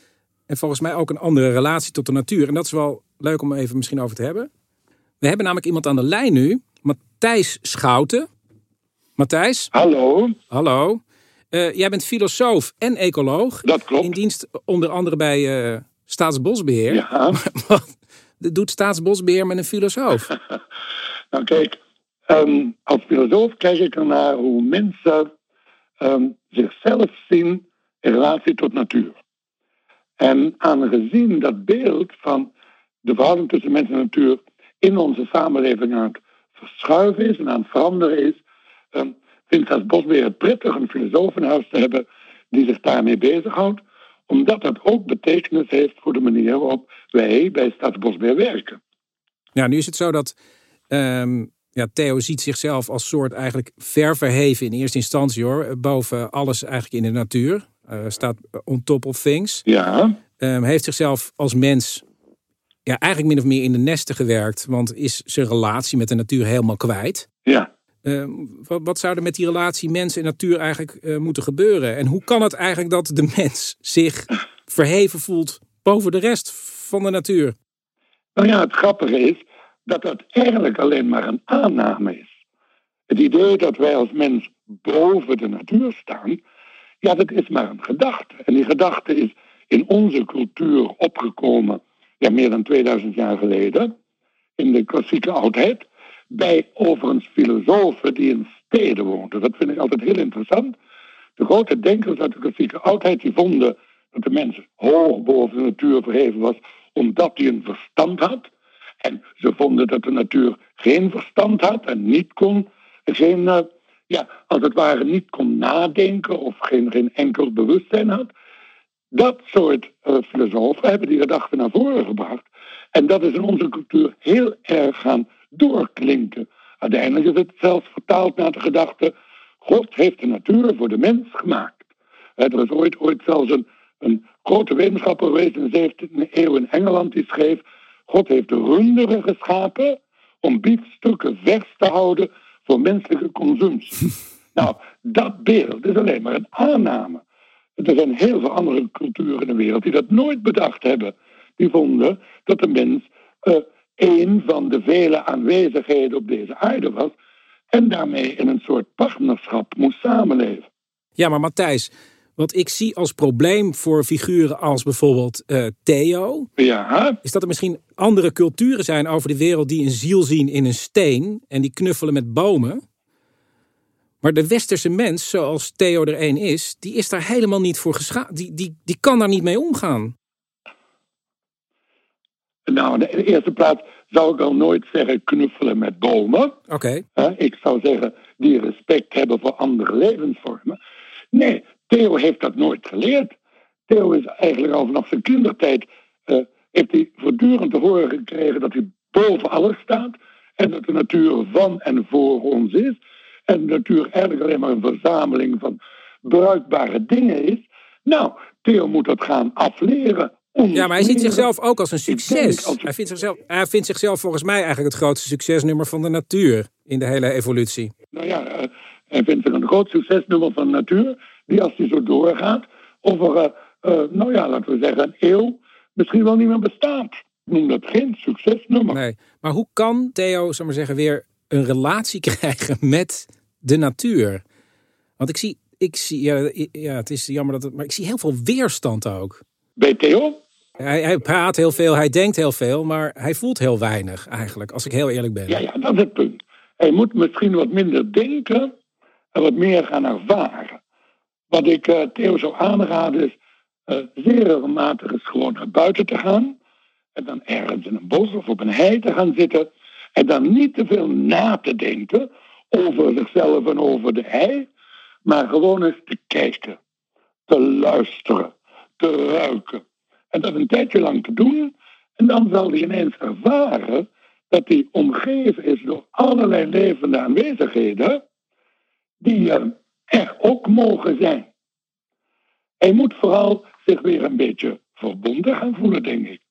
En volgens mij ook een andere relatie tot de natuur. En dat is wel leuk om even misschien over te hebben. We hebben namelijk iemand aan de lijn nu. Matthijs Schouten. Matthijs, Hallo, hallo. Eh, jij bent filosoof en ecoloog. dat klopt. In dienst onder andere bij eh, Staatsbosbeheer. Ja, Wat doet Staatsbosbeheer met een filosoof? nou kijk, ehm, als filosoof kijk ik ernaar hoe mensen ehm, zichzelf zien in relatie tot natuur. En aangezien dat beeld van de verhouding tussen mens en natuur in onze samenleving aan het verschuiven is en aan het veranderen is, um, vindt Staatsbosbeheer het prettig een filosoof in huis te hebben die zich daarmee bezighoudt, omdat dat ook betekenis heeft voor de manier waarop wij bij Staatsbosbeheer werken. Ja, nu is het zo dat ehm, ja, Theo ziet zichzelf als soort eigenlijk ver verheven in eerste instantie hoor. Boven alles eigenlijk in de natuur. Eh, staat on top of things. Ja, Ehm, heeft zichzelf als mens ja, eigenlijk min of meer in de nesten gewerkt. Want is zijn relatie met de natuur helemaal kwijt. ja. Ehm, wat, wat zou er met die relatie mens en natuur eigenlijk eh, moeten gebeuren? En hoe kan het eigenlijk dat de mens zich verheven voelt boven de rest van de natuur? Nou ja, het grappige is dat dat eigenlijk alleen maar een aanname is. Het idee dat wij als mens boven de natuur staan, ja, dat is maar een gedachte. En die gedachte is in onze cultuur opgekomen, ja, meer dan 2000 jaar geleden, in de klassieke oudheid, bij overigens filosofen die in steden woonden. Dat vind ik altijd heel interessant. De grote denkers uit de klassieke oudheid die vonden dat de mens hoog boven de natuur verheven was, omdat hij een verstand had. En ze vonden dat de natuur geen verstand had en niet kon, geen, eh, ja, als het ware niet kon nadenken of geen, geen enkel bewustzijn had. Dat soort eh, filosofen hebben die gedachte naar voren gebracht. En dat is in onze cultuur heel erg gaan doorklinken. Uiteindelijk is het zelfs vertaald naar de gedachte: God heeft de natuur voor de mens gemaakt. Er is ooit, ooit zelfs een een grote wetenschapper geweest in de 17e eeuw in Engeland die schreef: God heeft de runderen geschapen om biefstukken vers te houden voor menselijke consumptie. nou, dat beeld is alleen maar een aanname. Er zijn heel veel andere culturen in de wereld die dat nooit bedacht hebben. Die vonden dat de mens uh, een van de vele aanwezigheden op deze aarde was. En daarmee in een soort partnerschap moest samenleven. Ja, maar Matthijs, wat ik zie als probleem voor figuren als bijvoorbeeld uh, Theo. Ja. Is dat er misschien andere culturen zijn over de wereld die een ziel zien in een steen. En die knuffelen met bomen. Maar de westerse mens, zoals Theo er een is, die is daar helemaal niet voor geschaad. Die, die, die kan daar niet mee omgaan. Nou, in de eerste plaats zou ik al nooit zeggen knuffelen met bomen. Oké. ik zou zeggen die respect hebben voor andere levensvormen. Nee, Theo heeft dat nooit geleerd. Theo is eigenlijk al vanaf zijn kindertijd... Uh, heeft hij voortdurend te horen gekregen dat hij boven alles staat... en dat de natuur van en voor ons is... en de natuur eigenlijk alleen maar een verzameling van bruikbare dingen is... Nou, Theo moet dat gaan afleren. Ja, maar hij ziet zichzelf ook als een succes. Hij, vindt zichzelf, hij vindt zichzelf volgens mij eigenlijk het grootste succesnummer van de natuur in de hele evolutie. Nou ja, uh, hij vindt zich een groot succesnummer van de natuur, die als hij zo doorgaat, over, uh, uh, nou ja, laten we zeggen, een eeuw misschien wel niet meer bestaat. Ik noem dat geen succesnummer. Nee, maar hoe kan Theo, zal maar zeggen, weer een relatie krijgen met de natuur? Want ik zie, ik zie ja, ja het is jammer dat het, maar ik zie heel veel weerstand ook. Bij Theo? Hij, hij, praat heel veel, hij denkt heel veel, maar hij voelt heel weinig eigenlijk, als ik heel eerlijk ben. Ja, ja, dat is het punt. Hij moet misschien wat minder denken en wat meer gaan ervaren. Wat ik uh, Theo zou aanraden is uh, zeer regelmatig gewoon naar buiten te gaan. En dan ergens in een bos of op een hei te gaan zitten. En dan niet te veel na te denken over zichzelf en over de hei. Maar gewoon eens te kijken, te luisteren, te ruiken. En dat een tijdje lang te doen. En dan zal hij ineens ervaren dat hij omgeven is door allerlei levende aanwezigheden. Die er ook mogen zijn. Hij moet vooral zich weer een beetje verbonden gaan voelen, denk ik.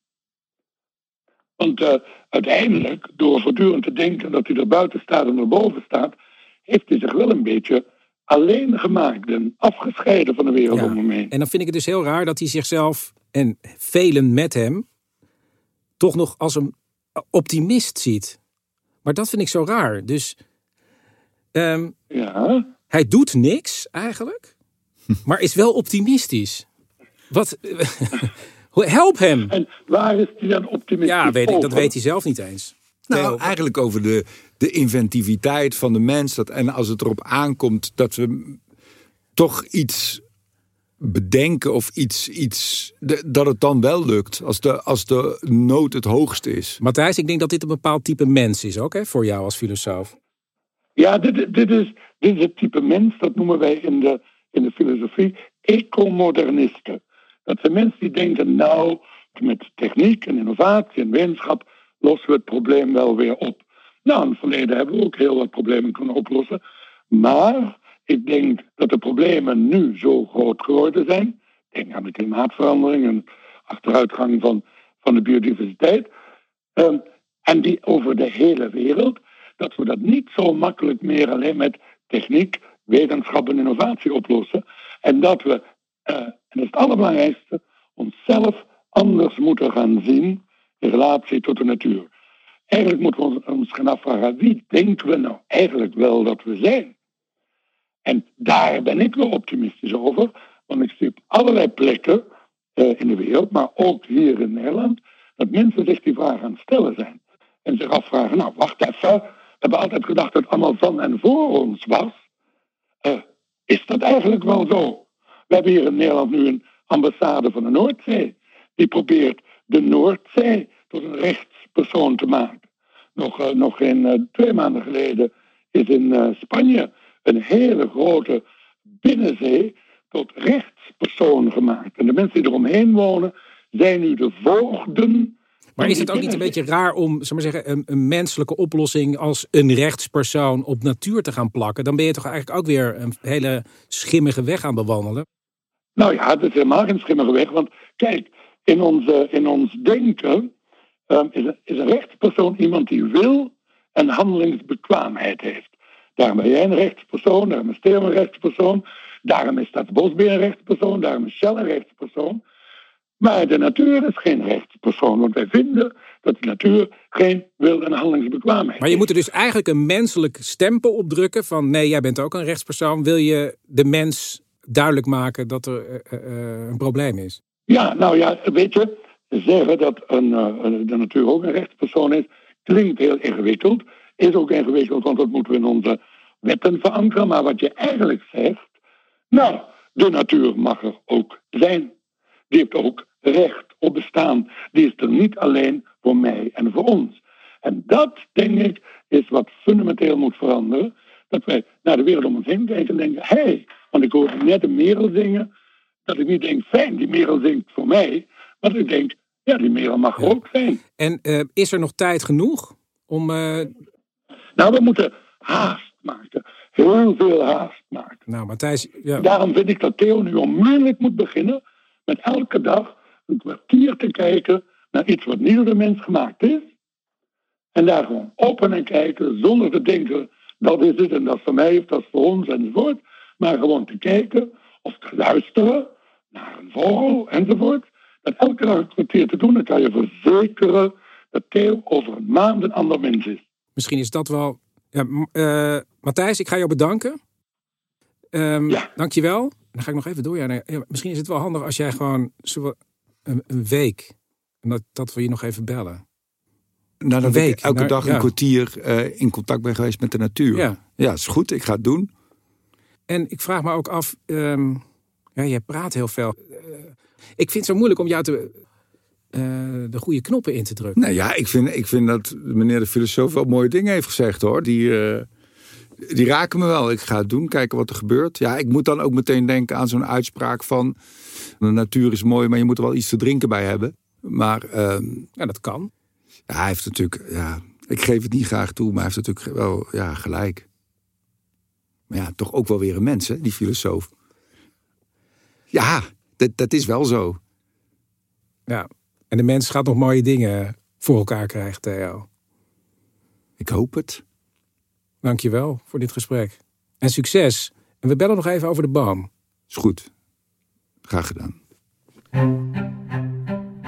Want uh, uiteindelijk, door voortdurend te denken dat hij er buiten staat en er boven staat, heeft hij zich wel een beetje alleen gemaakt en afgescheiden van de wereld ja. om hem heen. En dan vind ik het dus heel raar dat hij zichzelf en velen met hem toch nog als een optimist ziet. Maar dat vind ik zo raar. Dus um, ja. hij doet niks eigenlijk, maar is wel optimistisch. Wat? Help hem. En waar is hij dan optimistisch Ja, weet ik, dat weet hij zelf niet eens. Nou, Theo, eigenlijk over de, de inventiviteit van de mens. Dat, en als het erop aankomt dat we toch iets bedenken of iets, iets de- dat het dan wel lukt. Als de, als de nood het hoogste is. Matthijs, ik denk dat dit een bepaald type mens is ook, hè, voor jou als filosoof. Ja, dit, dit, is, dit is het type mens, dat noemen wij in de, in de filosofie ecomodernisten. Dat zijn mensen die denken, nou, met techniek en innovatie en wetenschap lossen we het probleem wel weer op. Nou, in het verleden hebben we ook heel wat problemen kunnen oplossen. Maar ik denk dat de problemen nu zo groot geworden zijn. Denk aan de klimaatverandering en achteruitgang van, van de biodiversiteit. Ehm, en die over de hele wereld. Dat we dat niet zo makkelijk meer alleen met techniek, wetenschap en innovatie oplossen. En dat we, eh, en dat is het allerbelangrijkste, onszelf anders moeten gaan zien in relatie tot de natuur. Eigenlijk moeten we ons, gaan afvragen, wie denken we nou eigenlijk wel dat we zijn? En daar ben ik wel optimistisch over, want ik zie op allerlei plekken eh, in de wereld, maar ook hier in Nederland, dat mensen zich die vraag aan stellen zijn. En zich afvragen, nou wacht even, we hebben altijd gedacht dat het allemaal van en voor ons was. Eh, is dat eigenlijk wel zo? We hebben hier in Nederland nu een ambassade van de Noordzee. Die probeert de Noordzee tot een rechtspersoon te maken. Nog, eh, nog geen eh, twee maanden geleden is in eh, Spanje een hele grote binnenzee tot rechtspersoon gemaakt. En de mensen die eromheen wonen zijn nu de voogden. Maar is het ook niet een beetje raar om zeg maar zeggen, een, een menselijke oplossing als een rechtspersoon op natuur te gaan plakken? Dan ben je toch eigenlijk ook weer een hele schimmige weg aan bewandelen? Nou ja, het is helemaal geen schimmige weg. Want kijk, in, onze, in ons denken ehm, is, een, is een rechtspersoon iemand die wil en handelingsbekwaamheid heeft. Daarom ben jij een rechtspersoon, daarom is Theo een rechtspersoon, daarom is Staatsbosbeheer een rechtspersoon, daarom is Shell een rechtspersoon. Maar de natuur is geen rechtspersoon, want wij vinden dat de natuur geen wil- en handelingsbekwaamheid Maar je moet er dus eigenlijk een menselijk stempel op drukken van nee, jij bent ook een rechtspersoon. Wil je de mens duidelijk maken dat er eh, eh, een probleem is? Ja, nou ja, weet je, zeggen dat een, de natuur ook een rechtspersoon is, klinkt heel ingewikkeld. Is ook ingewikkeld, want dat moeten we in onze wetten verankeren. Maar wat je eigenlijk zegt, nou, de natuur mag er ook zijn. Die heeft ook recht op bestaan. Die is er niet alleen voor mij en voor ons. En dat, denk ik, is wat fundamenteel moet veranderen. Dat wij naar de wereld om ons heen kijken en denken: hé, hey, want ik hoorde net een merel zingen. Dat ik niet denk: fijn, die merel zingt voor mij. Maar dat ik denk: ja, die merel mag er ook zijn. En uh, is er nog tijd genoeg om. Uh... Nou, we moeten haast maken. Heel veel haast maken. Nou, Matthijs. Ja. Daarom vind ik dat Theo nu onmiddellijk moet beginnen met elke dag een kwartier te kijken naar iets wat niet door de mens gemaakt is. En daar gewoon open en kijken, zonder te denken dat is het en dat is voor mij of dat is voor ons enzovoort. Maar gewoon te kijken of te luisteren naar een vogel enzovoort. Dat elke dag een kwartier te doen, dan kan je verzekeren dat Theo over een maand een ander mens is. Misschien is dat wel. Ja, uh, Matthijs, ik ga jou bedanken. Um, ja. Dankjewel. Dan ga ik nog even door. Ja, misschien is het wel handig als jij gewoon zo een, een week. Dat, dat we je nog even bellen. Nadat Een week, ik elke nou, dag ja. een kwartier eh, in contact ben geweest met de natuur. Ja. ja, is goed. Ik ga het doen. En ik vraag me ook af. ehm ja, jij praat heel veel. Eh, ik vind het zo moeilijk om jou te, eh, de goede knoppen in te drukken. Nou ja, ik vind, ik vind dat meneer de filosoof wel mooie dingen heeft gezegd hoor. Die, eh, die raken me wel. Ik ga het doen, kijken wat er gebeurt. Ja, ik moet dan ook meteen denken aan zo'n uitspraak van... de natuur is mooi, maar je moet er wel iets te drinken bij hebben. Maar ehm, Ja, dat kan. ja, hij heeft natuurlijk... Ja, ik geef het niet graag toe, maar hij heeft natuurlijk wel ja, gelijk. Maar ja, toch ook wel weer een mens, hè, die filosoof. Ja, dat, dat is wel zo. Ja. En de mens gaat nog mooie dingen voor elkaar krijgen, Theo. Ik hoop het. Dankjewel voor dit gesprek. En succes. En we bellen nog even over de boom. Is goed. Graag gedaan.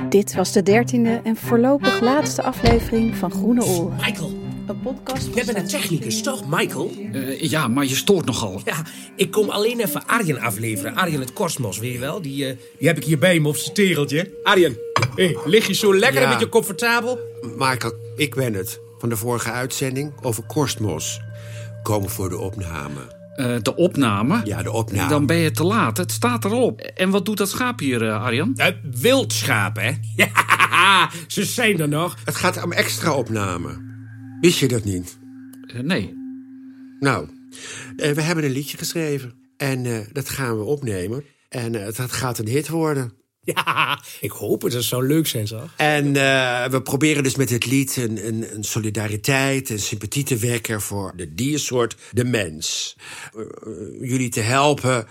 Dit was de dertiende en voorlopig laatste aflevering van Groene Oren. Michael, Een podcast jij bent een technicus, toch, Michael? Eh, ja, maar je stoort nogal. Ja, ik kom alleen even Arjen afleveren. Arjen het Kosmos, weet je wel? Die, eh, die heb ik hier bij me op zijn tegeltje. Arjen, hey, lig je zo lekker Ja. en met je comfortabel? Michael, ik ben het. Van de vorige uitzending over Korstmos. Komen voor de opname. Eh, de opname? Ja, de opname. Dan ben je te laat. Het staat erop. En wat doet dat schaap hier, Arjan? Uh, wildschaap, hè? Ja, ze zijn er nog. Het gaat om extra opname. Wist je dat niet? Eh, nee. Nou, eh, we hebben een liedje geschreven. En eh, dat gaan we opnemen. En eh, dat gaat een hit worden. Ja, ik hoop het. Dat zou leuk zijn, toch? En eh, we proberen dus met dit lied een, een, een solidariteit en sympathie te wekken voor de diersoort, de mens. Jullie te helpen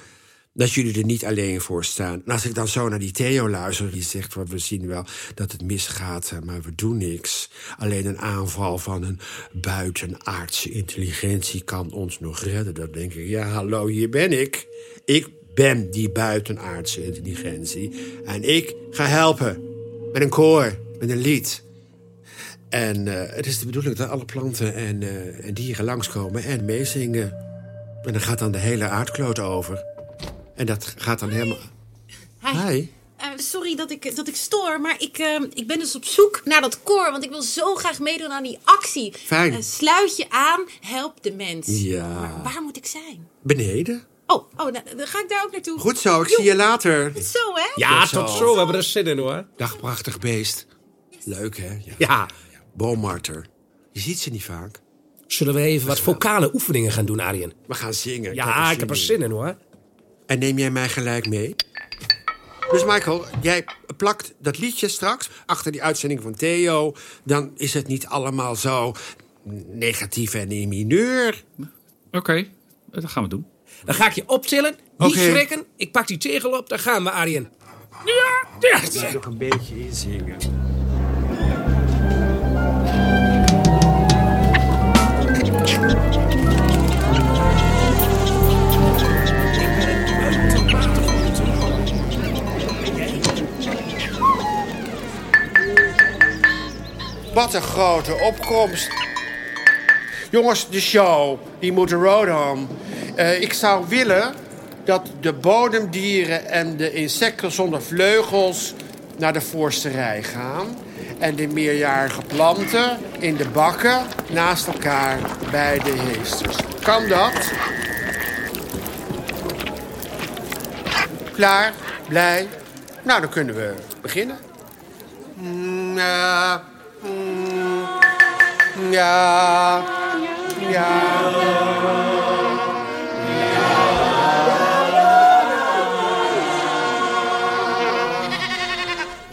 dat jullie er niet alleen voor staan. En als ik dan zo naar die Theo luister, die zegt: "Wel, We zien wel dat het misgaat, maar we doen niks. Alleen een aanval van een buitenaardse intelligentie kan ons nog redden. Dan denk ik: Ja, hallo, hier ben ik. Ik ben die buitenaardse intelligentie. En ik ga helpen. Met een koor, met een lied. En eh, het is de bedoeling dat alle planten en, eh, en dieren langskomen en meezingen. En dan gaat dan de hele aardkloot over. En dat gaat dan helemaal... Hi. Hi. Eh, sorry dat ik, dat ik stoor, maar ik, eh, ik ben dus op zoek naar dat koor. Want ik wil zo graag meedoen aan die actie. Fijn. Eh, sluit je aan, help de mens. Ja. Maar waar moet ik zijn? Beneden. Oh, oh nou, dan ga ik daar ook naartoe. Goed zo, ik zie je later. Zo, hè? Ja, Tot tot zo. zo. We hebben er zin in, hoor. Dag, prachtig beest. Leuk, hè? Ja. Ja. Boommarter. Je ziet ze niet vaak. Zullen we even wat vocale oefeningen gaan doen, Arjen? We gaan zingen. Ja, ik heb er zin in, hoor. En neem jij mij gelijk mee? Dus Michael, jij plakt dat liedje straks achter die uitzending van Theo. Dan is het niet allemaal zo negatief en in mineur. Oké, dat gaan we doen. Dan ga ik je optillen. Niet schrikken. Ik pak die tegel op. Daar gaan we, Arjen. Ja, ja. Nog een beetje inzingen. Wat een grote opkomst. Jongens, de show, die moet road on. Eh, ik zou willen dat de bodemdieren en de insecten zonder vleugels naar de voorste rij gaan. En de meerjarige planten in de bakken naast elkaar bij de heesters. Kan dat? Klaar? Blij? Nou, dan kunnen we beginnen. Mm, mm, ja, ja.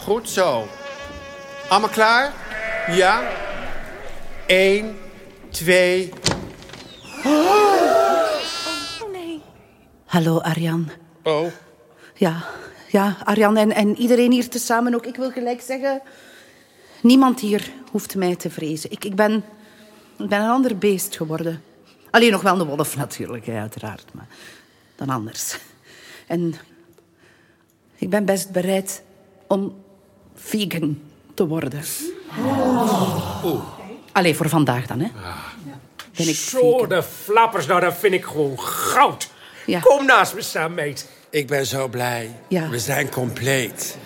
Goed zo. Allemaal klaar? Ja? Eén, twee. Hallo Arjan. Oh. Ja, ja Arjan en, en iedereen hier tezamen ook. Ik wil gelijk zeggen, niemand hier hoeft mij te vrezen. Ik, ik, ben, ik ben een ander beest geworden. Alleen nog wel een wolf natuurlijk, hè, uiteraard. Maar dan anders. En ik ben best bereid om vegan te worden. Allee, voor vandaag dan, hè. Ben ik Zo, de flappers. Nou, dat vind ik gewoon goud. Ja. Kom naast me staan, meid. Ik ben zo blij. Ja. We zijn compleet.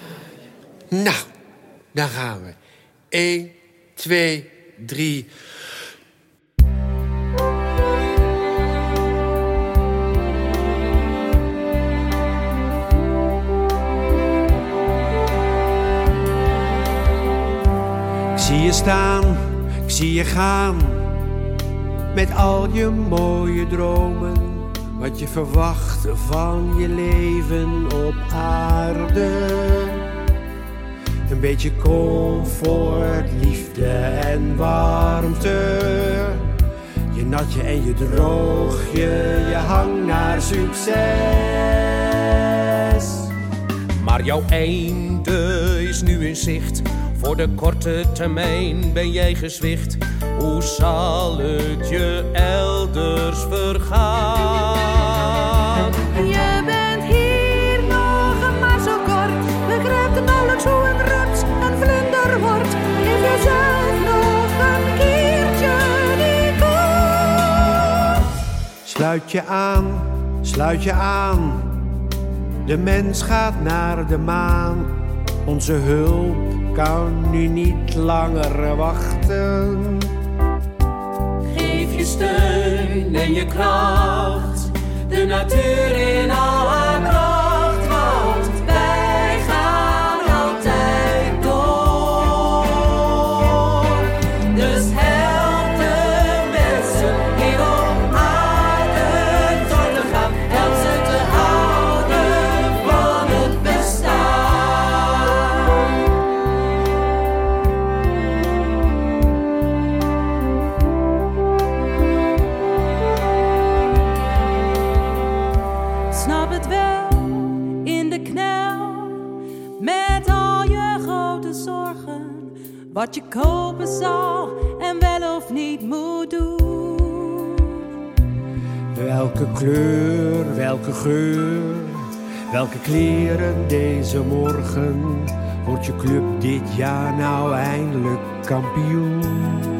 Nou, daar gaan we. Eén, twee, drie. Ik zie je staan, ik zie je gaan. Met al je mooie dromen. Wat je verwacht van je leven op aarde. Een beetje comfort, liefde en warmte. Je natje en je droogje, je hang naar succes. Maar jouw einde is nu in zicht. Voor de korte termijn ben jij gezwicht. Hoe zal het je elders vergaan? Sluit je aan, sluit je aan. De mens gaat naar de maan. Onze hulp kan nu niet langer wachten. Geef je steun en je kracht. De natuur in haar kracht. Wat je kopen zal en wel of niet moet doen. Welke kleur, welke geur, welke kleren deze morgen. Wordt je club dit jaar nou eindelijk kampioen?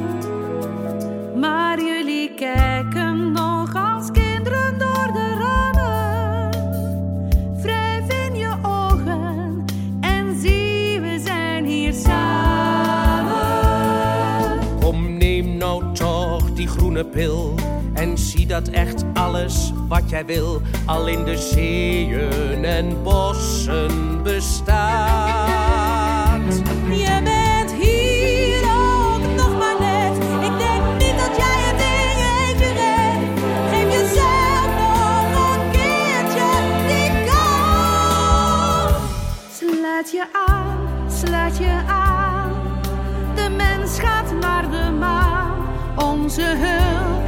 Pil. En zie dat echt alles wat jij wil al in de zeeën en bossen bestaat. Je bent hier ook nog maar net. Ik denk niet dat jij het in je eentje redt. Geef jezelf nog een keertje die kans. Sluit je aan, sluit je aan. Onze hulp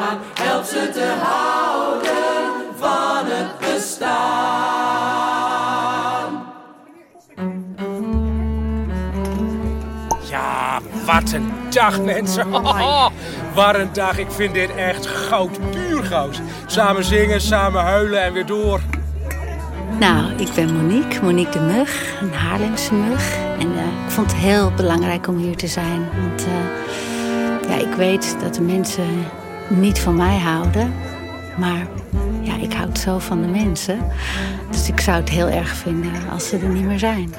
gaan. Help ze te houden van het bestaan. Ja, wat een dag, mensen. wat een dag. Ik vind dit echt goud, puur goud. Samen zingen, samen huilen en weer door. Nou, ik ben Monique, Monique de Mug, een Haarlemse mug. En eh, ik vond het heel belangrijk om hier te zijn. Want eh, ja, ik weet dat de mensen niet van mij houden. Maar ja, ik houd zo van de mensen. Dus ik zou het heel erg vinden als ze er niet meer zijn.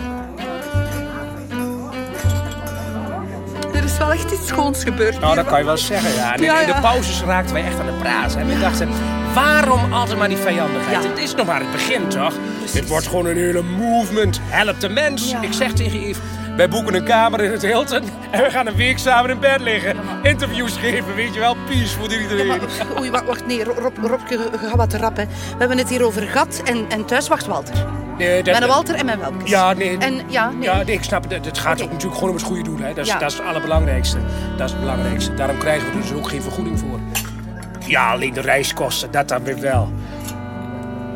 Er is wel echt iets schoons gebeurd. Nou, dat kan je wel zeggen, ja. En in, Ja, in de pauzes raakten wij echt aan de praat. En we dachten, waarom altijd maar die vijandigheid? Ja. Het is nog maar het begin, toch? Dit wordt gewoon een hele movement. Help de mens. Ik zeg tegen Yves, wij boeken een kamer in het Hilton... en we gaan een week samen in bed liggen. Interviews geven, weet je wel. Peace voor iedereen. Oei, wacht, wacht nee, Rob, Robke, je gaat wat te rap, hè. We hebben het hier over gat en, en thuis wacht Walter. Nee, dat- Mijn Walter en mijn Welkes. Ja, nee. En ja, nee. Ja, nee, ik snap het. Het gaat ook natuurlijk gewoon om het goede doel. Hè. Dat, is, Ja. dat is het allerbelangrijkste. Dat is het belangrijkste. Daarom krijgen we er dus ook geen vergoeding voor. Ja, alleen de reiskosten, dat dan weer wel.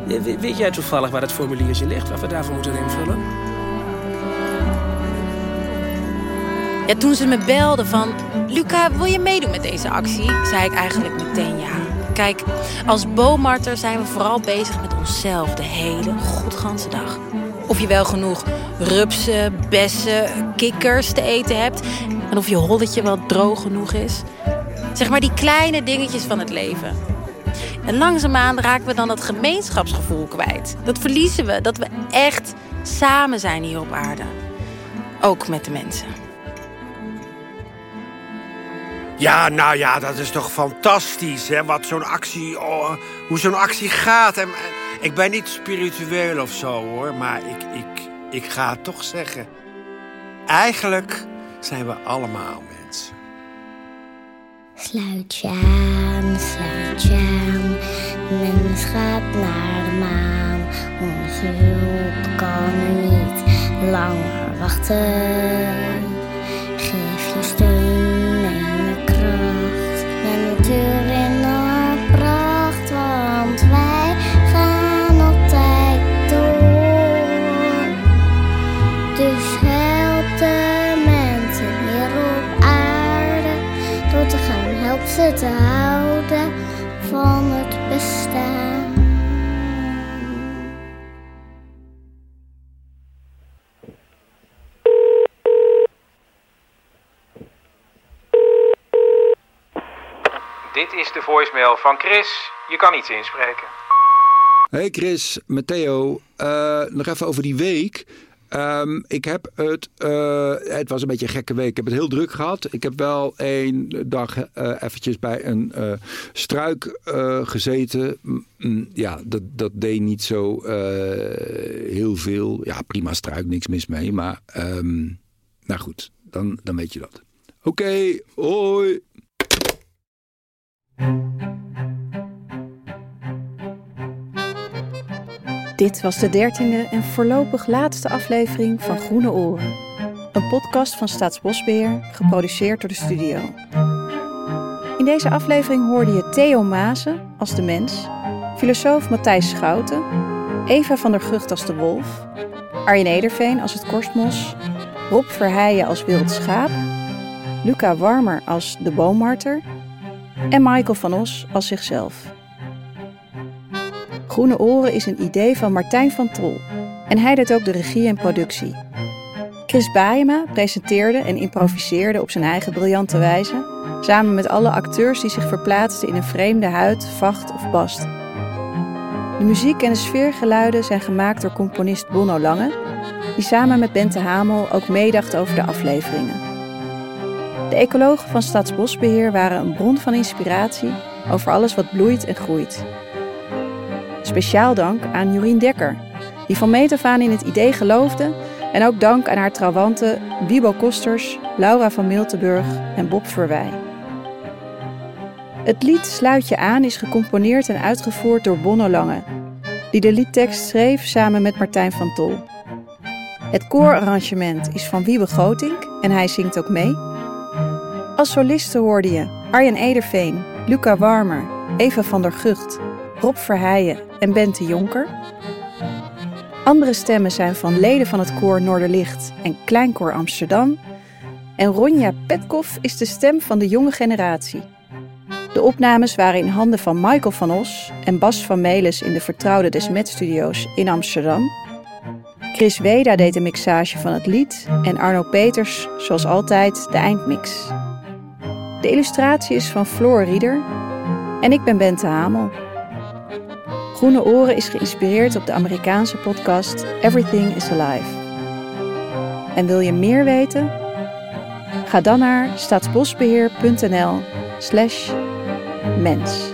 Ja, we- Weet jij toevallig waar het formuliertje ligt, wat we daarvoor moeten invullen? Ja, toen ze me belden van... Luca, wil je meedoen met deze actie? Zei ik eigenlijk meteen ja. Kijk, als boomarter zijn we vooral bezig met onszelf de hele godganse dag. Of je wel genoeg rupsen, bessen, kikkers te eten hebt... en of je holletje wel droog genoeg is. Zeg maar die kleine dingetjes van het leven. En langzaamaan raken we dan dat gemeenschapsgevoel kwijt. Dat verliezen we, dat we echt samen zijn hier op aarde. Ook met de mensen. Ja, nou ja, dat is toch fantastisch, hè? Wat zo'n actie, oh, hoe zo'n actie gaat. En, ik ben niet spiritueel of zo, hoor, maar ik, ik, ik ga toch zeggen. Eigenlijk zijn we allemaal mensen. Sluit je aan, sluit je aan. Mens gaat naar de maan. Onze hulp kan niet langer wachten. Geef je steun natuur in haar pracht, want wij gaan altijd door. Dus help de mensen hier op aarde door te gaan. Help ze te houden van het bestaan. De voicemail van Chris. Je kan iets inspreken. Hey Chris, met Theo. Eh, nog even over die week. Ehm, ik heb het, eh, het was een beetje een gekke week. Ik heb het heel druk gehad. Ik heb wel één dag eh eventjes bij een struik gezeten. Ja, dat, dat deed niet zo heel veel. Ja, prima struik, niks mis mee. Maar, ehm, nou goed, dan, dan weet je dat. Oké, hoi. Dit was de dertiende en voorlopig laatste aflevering van Groene Oren. Een podcast van Staatsbosbeheer, geproduceerd door de studio. In deze aflevering hoorde je Theo Maasen als de mens, filosoof Matthijs Schouten, Eva van der Gucht als de wolf, Arjen Ederveen als het korstmos, Rob Verheijen als wild schaap, Luca Warmer als de boommarter en Michael van Os als zichzelf. Groene Oren is een idee van Martijn van Tol en hij deed ook de regie en productie. Chris Baayema presenteerde en improviseerde op zijn eigen briljante wijze, samen met alle acteurs die zich verplaatsten in een vreemde huid, vacht of bast. De muziek en de sfeergeluiden zijn gemaakt door componist Bonno Lange, die samen met Bente Hamel ook meedacht over de afleveringen. De ecologen van Staatsbosbeheer waren een bron van inspiratie over alles wat bloeit en groeit. Speciaal dank aan Jorien Dekker, die van meet af aan in het idee geloofde. En ook dank aan haar trouwanten Wiebo Kosters, Laura van Miltenburg en Bob Verwij. Het lied Sluit je aan is gecomponeerd en uitgevoerd door Bonno Lange, die de liedtekst schreef samen met Martijn van Tol. Het koorarrangement is van Wiebe Gotink en hij zingt ook mee. Als solisten hoorde je Arjen Ederveen, Luca Warmer, Eva van der Gucht, Rob Verheijen en Bente Jonker. Andere stemmen zijn van leden van het koor Noorderlicht en Kleinkoor Amsterdam. En Ronja Petkoff is de stem van de jonge generatie. De opnames waren in handen van Michael van Os en Bas van Melis in de vertrouwde Desmet Studios in Amsterdam. Chris Weda deed de mixage van het lied en Arno Peters, zoals altijd, de eindmix. De illustratie is van Floor Rieder en ik ben Bente Hamel. Groene Oren is geïnspireerd op de Amerikaanse podcast Everything is Alive. En wil je meer weten? Ga dan naar staatsbosbeheer.nl slash mens.